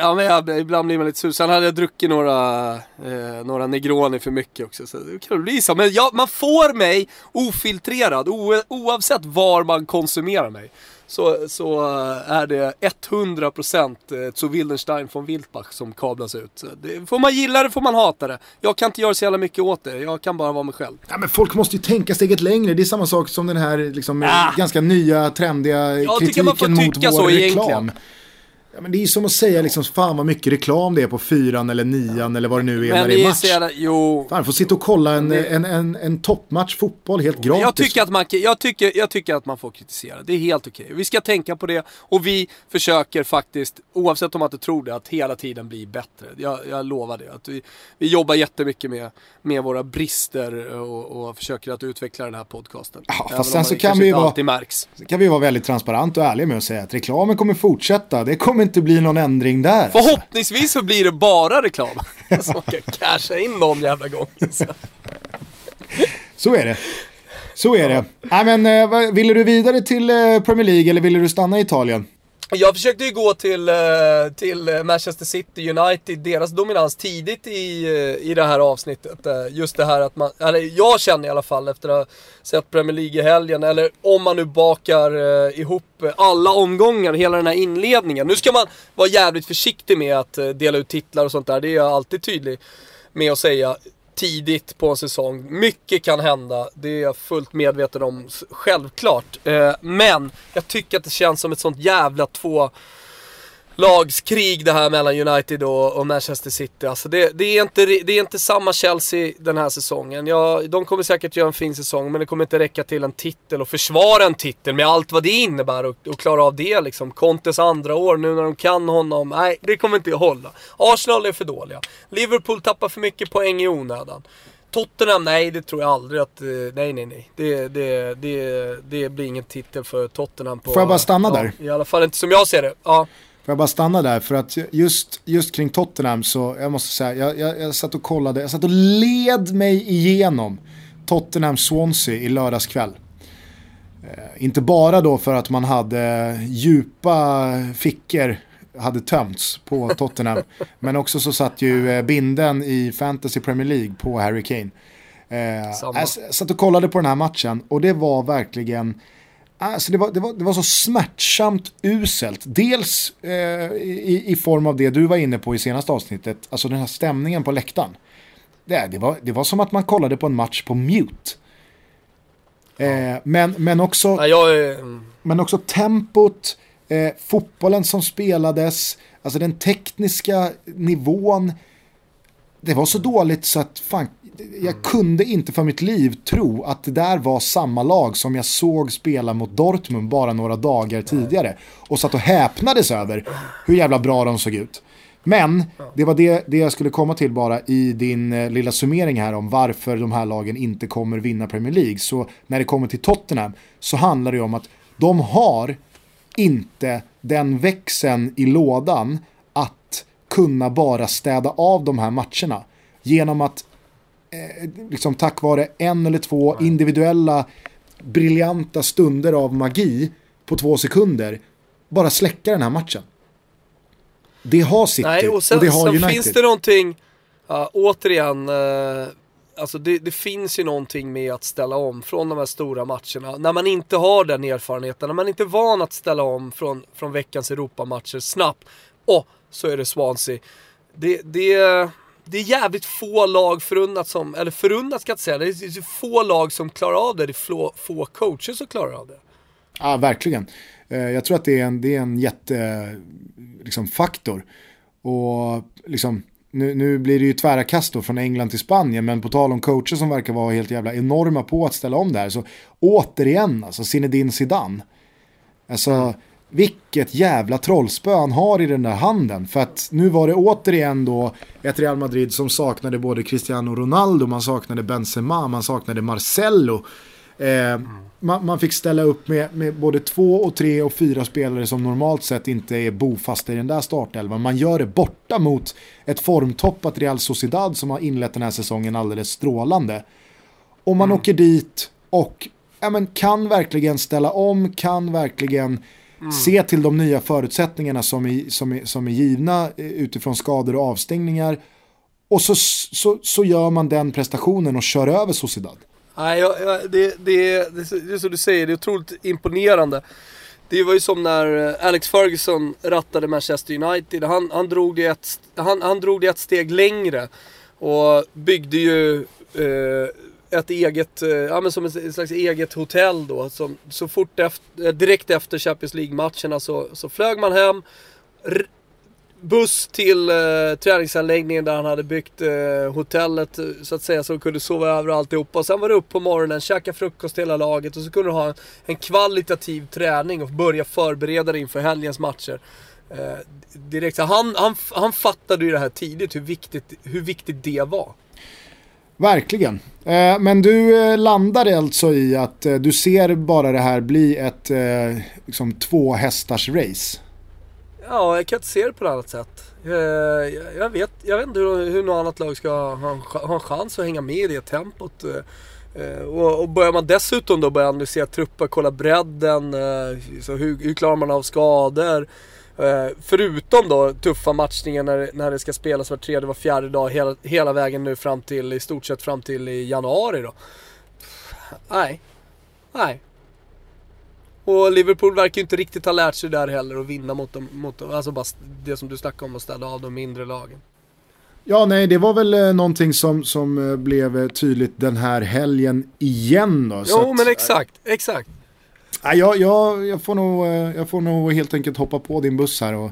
Ja men jag, ibland blir man lite sur. Sen hade jag druckit några, eh, några Negroni för mycket också. Så det kan bli så. Men ja, man får mig ofiltrerad o, oavsett var man konsumerar mig så, så eh, är det 100% eh, zu Wildenstein von Wildbach som kablas ut. Det, får man gilla det får man hata det. Jag kan inte göra så jävla mycket åt det, jag kan bara vara mig själv. Ja, men folk måste ju tänka steget längre, det är samma sak som den här liksom, ja. ganska nya trendiga jag kritiken mot vår reklam. Ja, men det är som att säga liksom, fan vad mycket reklam det är på fyran eller nian eller vad det nu är men när det är match. Jävla, jo. Fan, får sitta och kolla en, det... en, en, en toppmatch fotboll helt gratis. Jag tycker, att man, jag, tycker, jag tycker att man får kritisera, det är helt okej. Vi ska tänka på det och vi försöker faktiskt, oavsett om man inte tror det, att hela tiden bli bättre. Jag, jag lovar det. Att vi, vi jobbar jättemycket med, med våra brister och, och försöker att utveckla den här podcasten. Ja, fast sen så kan vi, vara, kan vi vara väldigt transparenta och ärliga med att säga att reklamen kommer fortsätta. Det kommer inte bli någon ändring där. Förhoppningsvis så blir det bara reklam. Man kan casha in någon jävla gång. Så är det. Så är det. Äh, men, eh, ville du vidare till eh, Premier League eller ville du stanna i Italien? Jag försökte ju gå till, eh, till Manchester City United, deras dominans tidigt i, eh, i det här avsnittet. Eh, just det här att man, eller jag känner i alla fall efter att ha sett Premier League i helgen, eller om man nu bakar ihop alla omgångar, hela den här inledningen. Nu ska man vara jävligt försiktig med att dela ut titlar och sånt där, det är jag alltid tydlig med att säga tidigt på en säsong. Mycket kan hända, det är jag fullt medveten om, självklart. Eh, men jag tycker att det känns som ett sånt jävla två lagskrig det här mellan United och, och Manchester City. Alltså det, det, är inte, det är inte samma Chelsea den här säsongen. Ja, de kommer säkert göra en fin säsong men det kommer inte räcka till en titel och försvara en titel med allt vad det innebär och, och klara av det liksom. Contes andra år nu när de kan honom. Nej, det kommer inte att hålla. Arsenal är för dåliga. Liverpool tappar för mycket poäng i onödan. Tottenham, nej det tror jag aldrig att, eh, nej nej nej. Det, det, det, det blir ingen titel för Tottenham på... Får jag bara stanna ja, där? I alla fall inte som jag ser det. Ja. Får jag bara stanna där för att just, just kring Tottenham så jag måste säga, jag, jag, jag satt och kollade, jag satt och led mig igenom Tottenham Swansea i lördags kväll. Eh, inte bara då för att man hade djupa fickor hade tömts på Tottenham. men också så satt ju eh, binden i Fantasy Premier League på Harry Kane. Eh, jag satt och kollade på den här matchen och det var verkligen Alltså det, var, det, var, det var så smärtsamt uselt. Dels eh, i, i, form av det du var inne på i senaste avsnittet, alltså den här stämningen på läktaren. Det, det, var, det var som att man kollade på en match på mute. Eh, men, men, också, ja, jag, mm. men också tempot, eh, fotbollen som spelades, alltså den tekniska nivån. Det var så dåligt så att fan, jag kunde inte för mitt liv tro att det där var samma lag som jag såg spela mot Dortmund bara några dagar tidigare. Och satt och häpnades över hur jävla bra de såg ut. Men det var det, det jag skulle komma till bara i din eh, lilla summering här om varför de här lagen inte kommer vinna Premier League. Så när det kommer till Tottenham så handlar det om att de har inte den växeln i lådan kunna bara städa av de här matcherna. Genom att eh, liksom tack vare en eller två individuella briljanta stunder av magi på två sekunder bara släcka den här matchen. Det har City Nej, och sen, och det har sen United. finns det någonting, ja, återigen, eh, alltså det, det finns ju någonting med att ställa om från de här stora matcherna. När man inte har den erfarenheten, när man inte är van att ställa om från, från veckans Europamatcher snabbt. Och så är det Swansea. Det, det, det är jävligt få lag förunnat som, eller förunnat ska jag inte säga, det är få lag som klarar av det. Det är få, få coacher som klarar av det. Ja, verkligen. Eh, jag tror att det är en, det är en jättefaktor. Liksom, faktor. och liksom, nu, nu blir det ju tvära kast då från England till Spanien, men på tal om coacher som verkar vara helt jävla enorma på att ställa om det här, så återigen, alltså Zinedine Zidane. Alltså, vilket jävla trollspö han har i den där handen. För att nu var det återigen då ett Real Madrid som saknade både Cristiano Ronaldo, man saknade Benzema, man saknade Marcello. Eh, man, man fick ställa upp med, med både två och tre och fyra spelare som normalt sett inte är bofasta i den där startelvan. Man gör det borta mot ett formtoppat Real Sociedad som har inlett den här säsongen alldeles strålande. Och man åker dit och ja, men, kan verkligen ställa om, kan verkligen se till de nya förutsättningarna som är, som är, som är givna eh, utifrån skador och avstängningar. Och så, så, så gör man den prestationen och kör över Sociedad. Nej, jag, jag, det, det, det, det är som du säger, det är otroligt imponerande. Det var ju som när eh, Alex Ferguson rattade Manchester United. Han, han, drog, det ett, han, han drog det ett steg längre och byggde ju eh, ett eget, eh, ja men som ett slags eget hotell då. Som, så fort efter, eh, direkt efter Champions League-matcherna så, så flög man hem. R buss till eh, träningsanläggningen där han hade byggt eh, hotellet eh, så att säga så de kunde sova över alltihopa. Och sen var det upp på morgonen, käka frukost hela laget och så kunde du ha en, en kvalitativ träning och börja förbereda dig inför helgens matcher. Eh, direkt. Så han, han, han fattade ju det här tidigt hur viktigt, hur viktigt det var. Verkligen. Eh, men du eh, landade alltså i att eh, du ser bara det här bli ett eh, liksom två hästars race. Ja, jag kan inte se det på något annat sätt. Eh, jag, vet, jag vet inte hur, hur något annat lag ska ha en, ha en chans att hänga med i det tempot. Eh, eh, och, och börjar man dessutom då börja analysera trupper, kolla bredden, eh, så hur, hur klarar man av skador? Eh, förutom då tuffa matchningar när, när det ska spelas var tredje, var fjärde dag hela, hela vägen nu fram till, i stort sett fram till i januari då. Nej. Nej. Och Liverpool verkar ju inte riktigt ha lärt sig där heller att vinna mot dem, mot dem. Alltså bara det som du snackade om att ställa av de mindre lagen. Ja, nej, det var väl eh, någonting som, som eh, blev tydligt den här helgen igen då. Jo att- men exakt, exakt. Nej, jag, jag, jag, får nog, eh, jag får nog helt enkelt hoppa på din buss här och,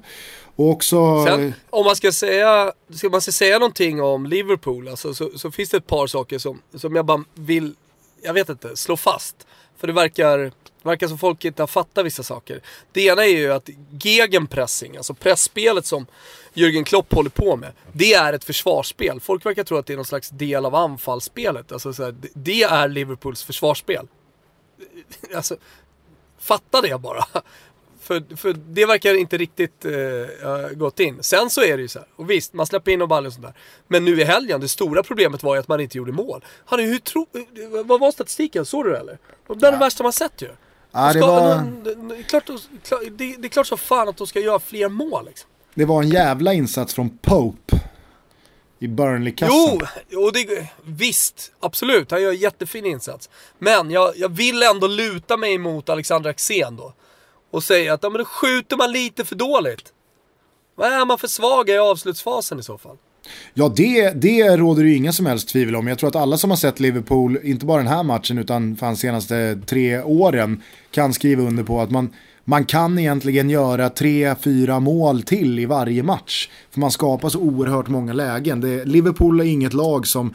och också... Sen, om man ska säga, ska man ska säga någonting om Liverpool alltså, så, så finns det ett par saker som, som jag bara vill, jag vet inte, slå fast. För det verkar, verkar som folk inte har fattat vissa saker. Det ena är ju att gegenpressing, alltså pressspelet som Jürgen Klopp håller på med, det är ett försvarsspel. Folk verkar tro att det är någon slags del av anfallsspelet. Alltså, så här, det- det är Liverpools försvarsspel. Alltså, fatta det bara. För, för det verkar inte riktigt eh, gått in. Sen så är det ju så här. Och visst, man släpper in och baller och sånt där. Men nu i helgen, det stora problemet var ju att man inte gjorde mål. Han hur tro, vad var statistiken? Såg du det eller? Det är det värsta man sett ju. ja, det, Ska- var, det, är klart, det, det är klart som fan att de ska göra fler mål liksom. det var en jävla insats från Pope i Burnley-kassan. Jo, och det, visst, absolut. Han gör en jättefin insats. Men jag, jag vill ändå luta mig mot Alexander Axén då. Och säga att ja, men då skjuter man lite för dåligt. Vad är man för svaga i avslutsfasen i så fall? Ja, det, det råder ju inga som helst tvivel om. Jag tror att alla som har sett Liverpool, inte bara den här matchen utan fan senaste tre åren, kan skriva under på att man, man kan egentligen göra tre, fyra mål till i varje match. För man skapar så oerhört många lägen. Det, Liverpool är inget lag som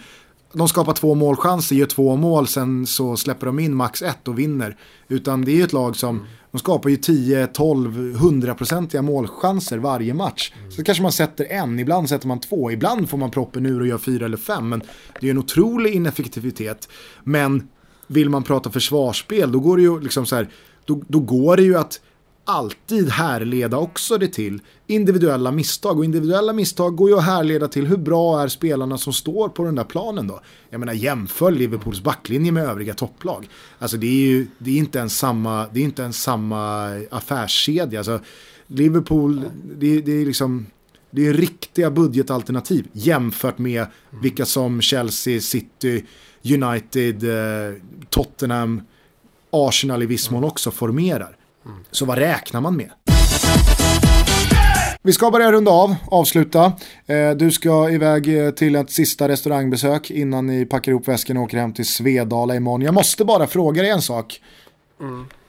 de skapar två målchanser, gör två mål, sen så släpper de in max ett och vinner. Utan det är ju ett lag som, de skapar ju 10, 12, 100-procentiga målchanser varje match. Så kanske man sätter en, ibland sätter man två, ibland får man proppen ur och gör fyra eller fem. Men det är en otrolig ineffektivitet. Men vill man prata försvarsspel, då går det ju liksom så här, då, då går det ju att alltid härleda också det till individuella misstag. Och individuella misstag går ju att härleda till hur bra är spelarna som står på den där planen då. Jag menar jämför Liverpools backlinje med övriga topplag. Alltså det är ju det är inte ens samma, det är inte ens samma affärskedja. Alltså, Liverpool, det, det är liksom Det är riktiga budgetalternativ jämfört med vilka som Chelsea, City, United, eh, Tottenham, Arsenal i viss mån också formerar. Så vad räknar man med? Vi ska börja runda av, avsluta. Eh, du ska iväg eh, till ett sista restaurangbesök innan ni packar ihop väskan och åker hem till Svedala imorgon. Jag måste bara fråga dig en sak.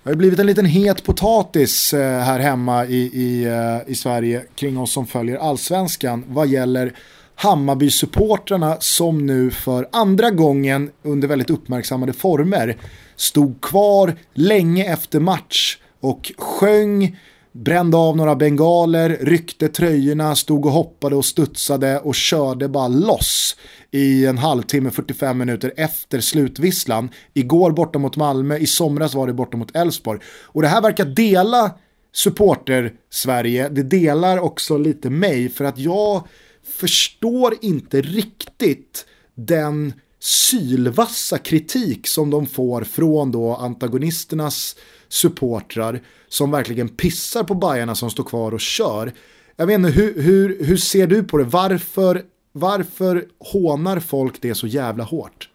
Det har blivit en liten het potatis eh, här hemma i, i, i Sverige kring oss som följer allsvenskan vad gäller Hammarby-supportrarna som nu för andra gången under väldigt uppmärksammade former stod kvar länge efter match och sjöng brände av några bengaler, ryckte tröjorna, stod och hoppade och studsade och körde bara loss i en halvtimme, 45 minuter efter slutvisslan. Igår borta mot Malmö, i somras var det borta mot Elfsborg. Och det här verkar dela supporter Sverige, det delar också lite mig för att jag förstår inte riktigt den sylvassa kritik som de får från då antagonisternas supportrar som verkligen pissar på bajarna som står kvar och kör. Jag vet inte, hur, hur, hur ser du på det? Varför, varför hånar folk det så jävla hårt?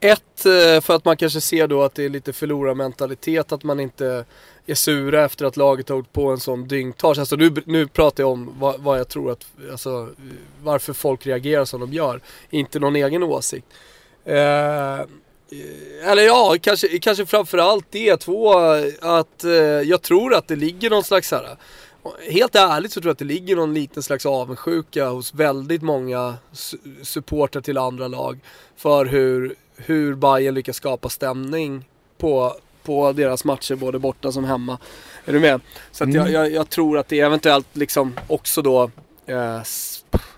Ett, eh, för att man kanske ser då att det är lite förlorarmentalitet, att man inte är sura efter att laget har gjort på en sån dyngtage. Alltså nu, nu pratar jag om vad, vad, jag tror att, alltså varför folk reagerar som de gör. Inte någon egen åsikt. Eh, eller ja, kanske, kanske framförallt det. Två, att eh, jag tror att det ligger någon slags här Helt ärligt så tror jag att det ligger någon liten slags avundsjuka hos väldigt många supportrar till andra lag. För hur, hur Bayern lyckas skapa stämning på, på deras matcher både borta som hemma. Är du med? Så mm. jag, jag, jag, tror att det eventuellt liksom också då eh,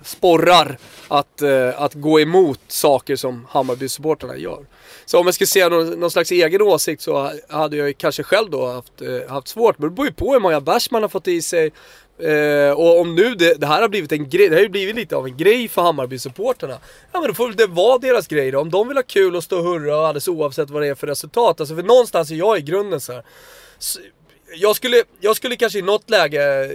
sporrar att, eh, att gå emot saker som Hammarby-supportrarna gör. Så om jag ska säga någon, någon, slags egen åsikt så hade jag kanske själv då haft, eh, haft svårt. Men det beror ju på hur många bärs man har fått i sig. Eh, och om nu det, det, här har blivit en grej, det har ju blivit lite av en grej för Hammarby-supporterna. Ja men då får det vara deras grej då. Om de vill ha kul och stå och hurra alldeles oavsett vad det är för resultat. Alltså för någonstans är jag i grunden så, här, så jag, skulle, jag skulle kanske i något läge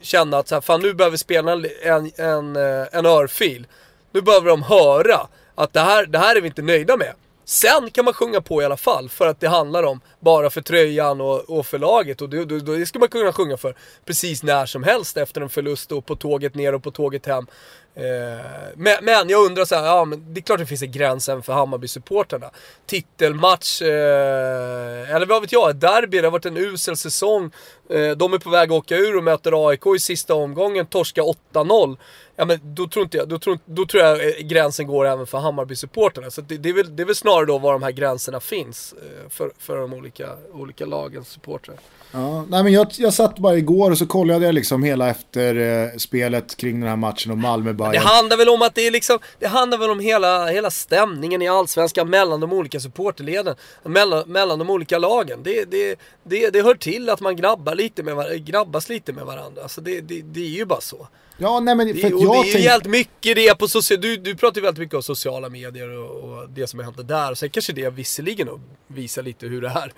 känna att så här, fan nu behöver spelarna en, en, eh, en örfil. Nu behöver de höra att det här, det här är vi inte nöjda med. Sen kan man sjunga på i alla fall för att det handlar om bara för tröjan och, och för laget. Och det, det, det ska man kunna sjunga för precis när som helst efter en förlust och på tåget ner och på tåget hem. Eh, men, men, jag undrar så här, ja men det är klart det finns en gräns även för Hammarby-supporterna. Titelmatch, eh, eller vad vet jag, ett derby, det har varit en usel säsong. Eh, de är på väg att åka ur och möter AIK i sista omgången, torska 8-0. Ja men då tror, inte jag, då, tror, då tror jag eh, gränsen går även för Hammarby-supporterna. Så det, det, är väl, det är väl snarare då var de här gränserna finns eh, för, för de olika, olika lagens supportrar. Ja, nej men jag, jag satt bara igår och så kollade jag liksom hela efter eh, spelet kring den här matchen och Malmö Bayern. Det handlar väl om att det är liksom, det handlar väl om hela, hela stämningen i Allsvenskan mellan de olika supporterleden. Mellan, mellan de olika lagen. Det, det, det, det hör till att man grabbar lite med, grabbas lite med varandra. Alltså det, det, det är ju bara så. Ja, nej men för det, jag det är ju jävligt mycket det på social... Du, du pratar ju väldigt mycket om sociala medier och, och det som händer där. Sen kanske det visserligen visar lite hur det är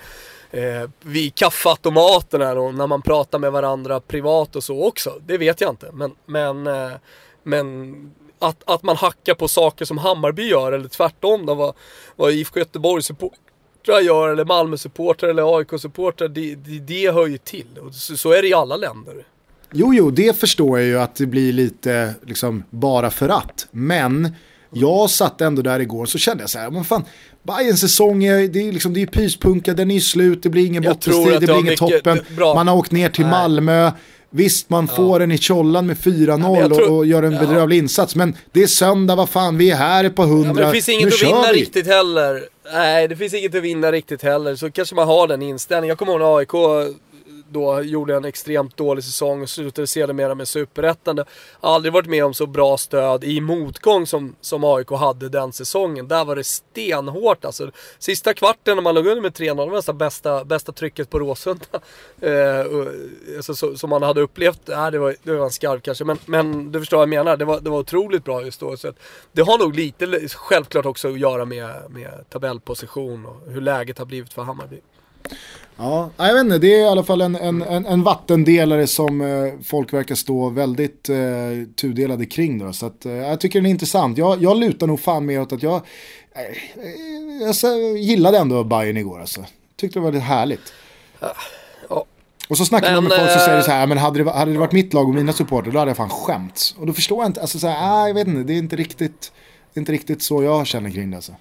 eh, vid kaffeautomaterna och när man pratar med varandra privat och så också. Det vet jag inte. Men, men, eh, men att, att man hackar på saker som Hammarby gör eller tvärtom då, vad, vad IFK Göteborg supportrar gör eller Malmö-supportrar eller AIK-supportrar. Det, det, det hör ju till. Och så, så är det i alla länder. Jo, jo, det förstår jag ju att det blir lite liksom bara för att. Men jag satt ändå där igår så kände jag så här, men fan, Bayerns säsong är, det är, liksom, det är pyspunka, den är slut, det blir ingen bottenstrid, det blir ingen toppen. Bra. Man har åkt ner till Nej. Malmö, Visst, man får den i tjollan med 4-0 tror... och, gör en ja. bedrövlig insats. Men det är söndag, vad fan, vi är här på 100. Ja, men det finns inget att vinna vi. riktigt heller. Nej, det finns inget att vinna riktigt heller. Så kanske man har den inställningen. Jag kommer ihåg när AIK då gjorde en extremt dålig säsong och slutade sedermera med superettan. Aldrig varit med om så bra stöd i motgång som, som AIK hade den säsongen. Där var det stenhårt alltså. Sista kvarten när man låg under med 3-0, det var nästan bästa, bästa trycket på Råsunda. Eh, alltså, så, som man hade upplevt. Äh, det, var, det var en skarv kanske, men, men du förstår vad jag menar. Det var, det var otroligt bra just då. Så det har nog lite, självklart också att göra med, med tabellposition och hur läget har blivit för Hammarby. Ja, jag vet inte, det är i alla fall en, en, en, en vattendelare som eh, folk verkar stå väldigt eh, tudelade kring. Då, så att, eh, jag tycker den är intressant. Jag, jag lutar nog fan mer åt att jag, eh, eh, jag så, gillade ändå Bayern igår. Alltså. Tyckte det var lite härligt. Ja. Och så snackar man med folk som eh, säger så här, men hade det, hade det varit mitt lag och mina supporter då hade jag fan skämts. Och då förstår jag inte, alltså så här, ah, jag vet inte, det är inte riktigt, det är inte riktigt så jag känner kring det alltså.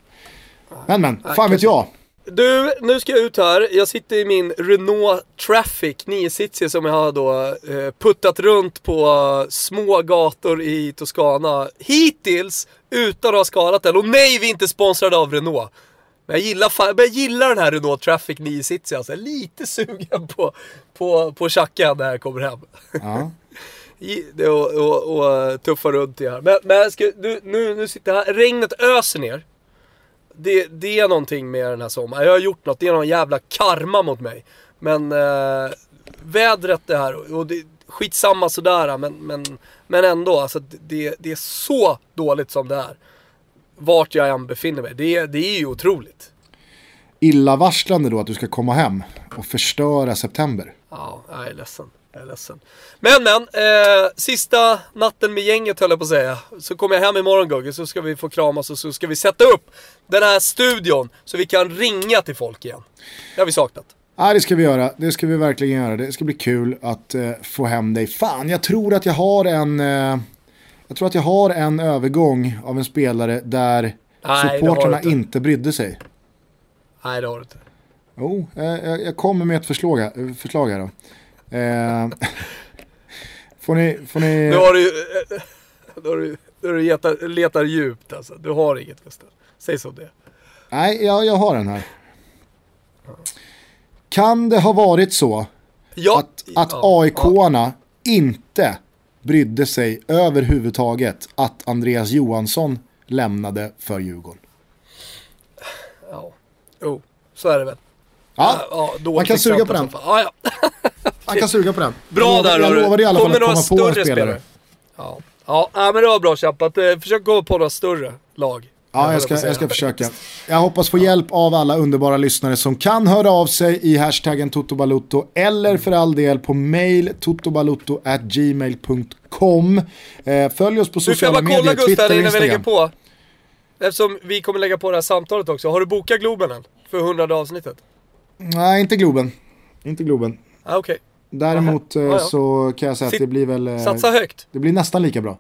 Men men, fan vet jag. Du, nu ska jag ut här. Jag sitter i min Renault Traffic 9-sitsig som jag har då eh, puttat runt på små gator i Toscana. Hittills utan att ha skadat den. Och nej, vi är inte sponsrade av Renault. Men jag gillar, fan, jag gillar den här Renault Traffic 9-sitsig alltså. Jag är lite sugen på, på, på när jag kommer hem. Ja. Och, och, och tuffa runt i här. Men, men ska, nu, nu, nu sitter jag här. Regnet öser ner. Det, det är någonting med den här sommaren. Jag har gjort något. Det är någon jävla karma mot mig. Men eh, vädret det här och det, skitsamma sådär men, men, men ändå. Alltså, det, det är så dåligt som det är. Vart jag än befinner mig. Det, det är ju otroligt. Illavarslande då att du ska komma hem och förstöra september. Ja, jag är ledsen. Jag är ledsen. Men men, eh, sista natten med gänget höll jag på att säga. Så kommer jag hem imorgon Gugge, så ska vi få kramas och så ska vi sätta upp den här studion så vi kan ringa till folk igen. Det har vi saknat. Ja, det ska vi göra. Det ska vi verkligen göra. Det ska bli kul att eh, få hem dig. Fan, jag tror att jag har en... Eh, jag tror att jag har en övergång av en spelare där supportrarna inte. inte brydde sig. Nej, det har du inte. Jo, eh, jag, jag kommer med ett förslag här, förslag här då. Eh, får ni... Får ni Nu har du ju... eh, Då har du, då har du letar, letar djupt alltså. Du har inget Gustav. Säg som det. Nej, jag, jag har den här. Kan det ha varit så Ja, att, att ja, AIK-arna inte brydde sig överhuvudtaget att Andreas Johansson lämnade för Djurgården? Ja, jo, så är det väl. Ja, ja man kan suga på den. Ja, ja. man kan suga på den. Bra där Jag lovade i alla fall Kommer att komma på större spelare. Ja. Ja, ja, men det var bra kämpat. Eh, Försök komma på några större lag. Ja, jag ska, jag ska försöka. Jag hoppas få hjälp av alla underbara lyssnare som kan höra av sig i hashtaggen totobalutto eller för all del på mail totobalutto@gmail.com. Eh, följ oss på Du får jag sociala bara kolla medier, Gustav Twitter och innan vi lägger Instagram. på. Eftersom vi kommer lägga på det här samtalet också. Har du bokat Globen än? För hundrade avsnittet? Nej, inte Globen. Inte Globen. Ah, Okej. Däremot eh, Ja, ja. så kan jag säga att Sitt- det blir väl... eh, Satsa högt. Det blir nästan lika bra.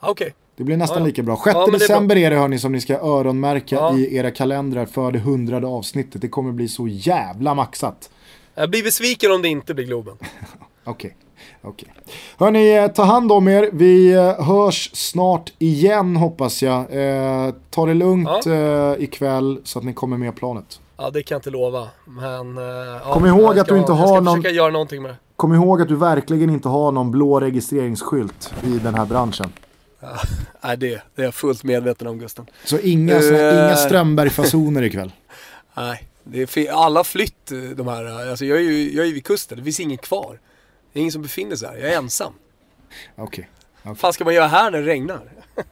Ah, Okej. Det blir nästan Ja, ja. lika bra. 6 Ja, det är december är det hörni som ni ska öronmärka Ja. i era kalendrar för det hundrade avsnittet. Det kommer bli så jävla maxat. Jag blir besviken om det inte blir Globen. Okej. Okej. Hörni, eh, ta hand om er. Vi eh, hörs snart igen hoppas jag. Eh, ta det lugnt eh, ikväll så att ni kommer med planet. Ja, det kan jag inte lova. Men... eh, ja, Kom ihåg jag att du inte jag har ska någon- försöka göra någonting med det. Kom ihåg att du verkligen inte har någon blå registreringsskylt i den här branschen. Nej, det, det är jag fullt medveten om Gusten. Så inga, Eh. inga Strömberg-fasoner ikväll. Nej, det är alla flytt eh, de här. Alltså jag är ju jag är ju vid kusten, det finns ingen kvar. Det är ingen som befinner sig här, jag är ensam. Okej. Vad fan ska man göra här när det regnar? Ja,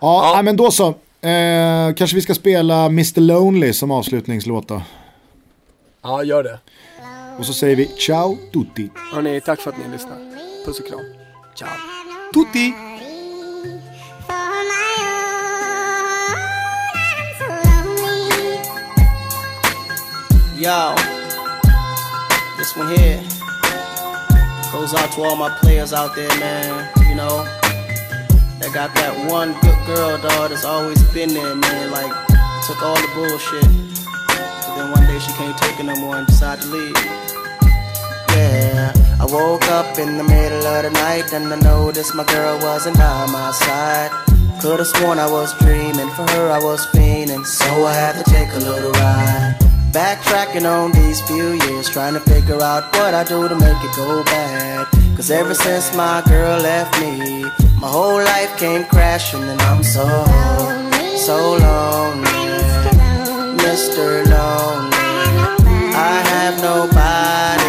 Ja. nej, men då så. Eh, kanske vi ska spela Mr Lonely som avslutningslåt då. Ja, gör det. Och så säger vi ciao tutti. Hörni, tack för att ni lyssnar. Puss och kram. Ciao. Tutti! Yo, this one here goes out to all my players out there, man. You know, that got that one good girl, dog, that's always been there, man. Like, took all the bullshit. But then one day she can't take it no more and decided to leave. Yeah, I woke up in the middle of the night and I noticed my girl wasn't by my side. Could've sworn I was dreaming, for her I was fiending, so I had to take a little ride. Backtracking on these few years, trying to figure out what I do to make it go bad. Cause ever since my girl left me, my whole life came crashing and I'm so, so lonely. Mr. Lonely. I have nobody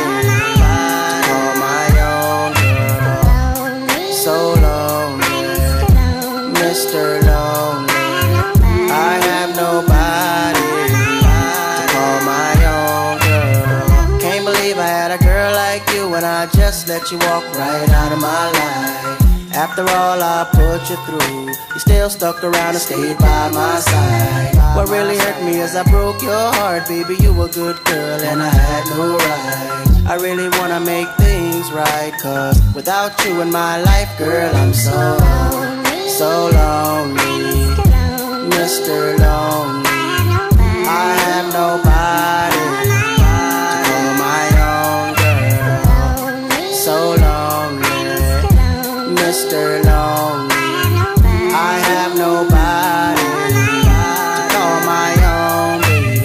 let you walk right out of my life. After all I put you through, you still stuck around and stayed by my side. What really hurt me is I broke your heart, baby. You were a good girl and I had no right. I really wanna make things right, cause without you in my life, girl, I'm so, so lonely. Mr. Lonely. I have nobody Mr. Lonely. I have nobody to call my own baby.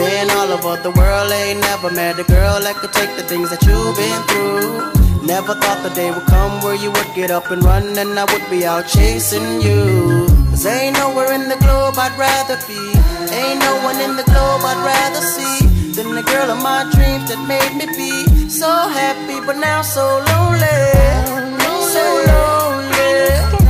Been all over the world, ain't never met a girl that could take the things that you've been through. Never thought the day would come where you would get up and run and I would be out chasing you. Cause ain't nowhere in the globe I'd rather be. Ain't no one in the globe I'd rather see than the girl of my dreams that made me be so happy, but now so lonely. So lonely.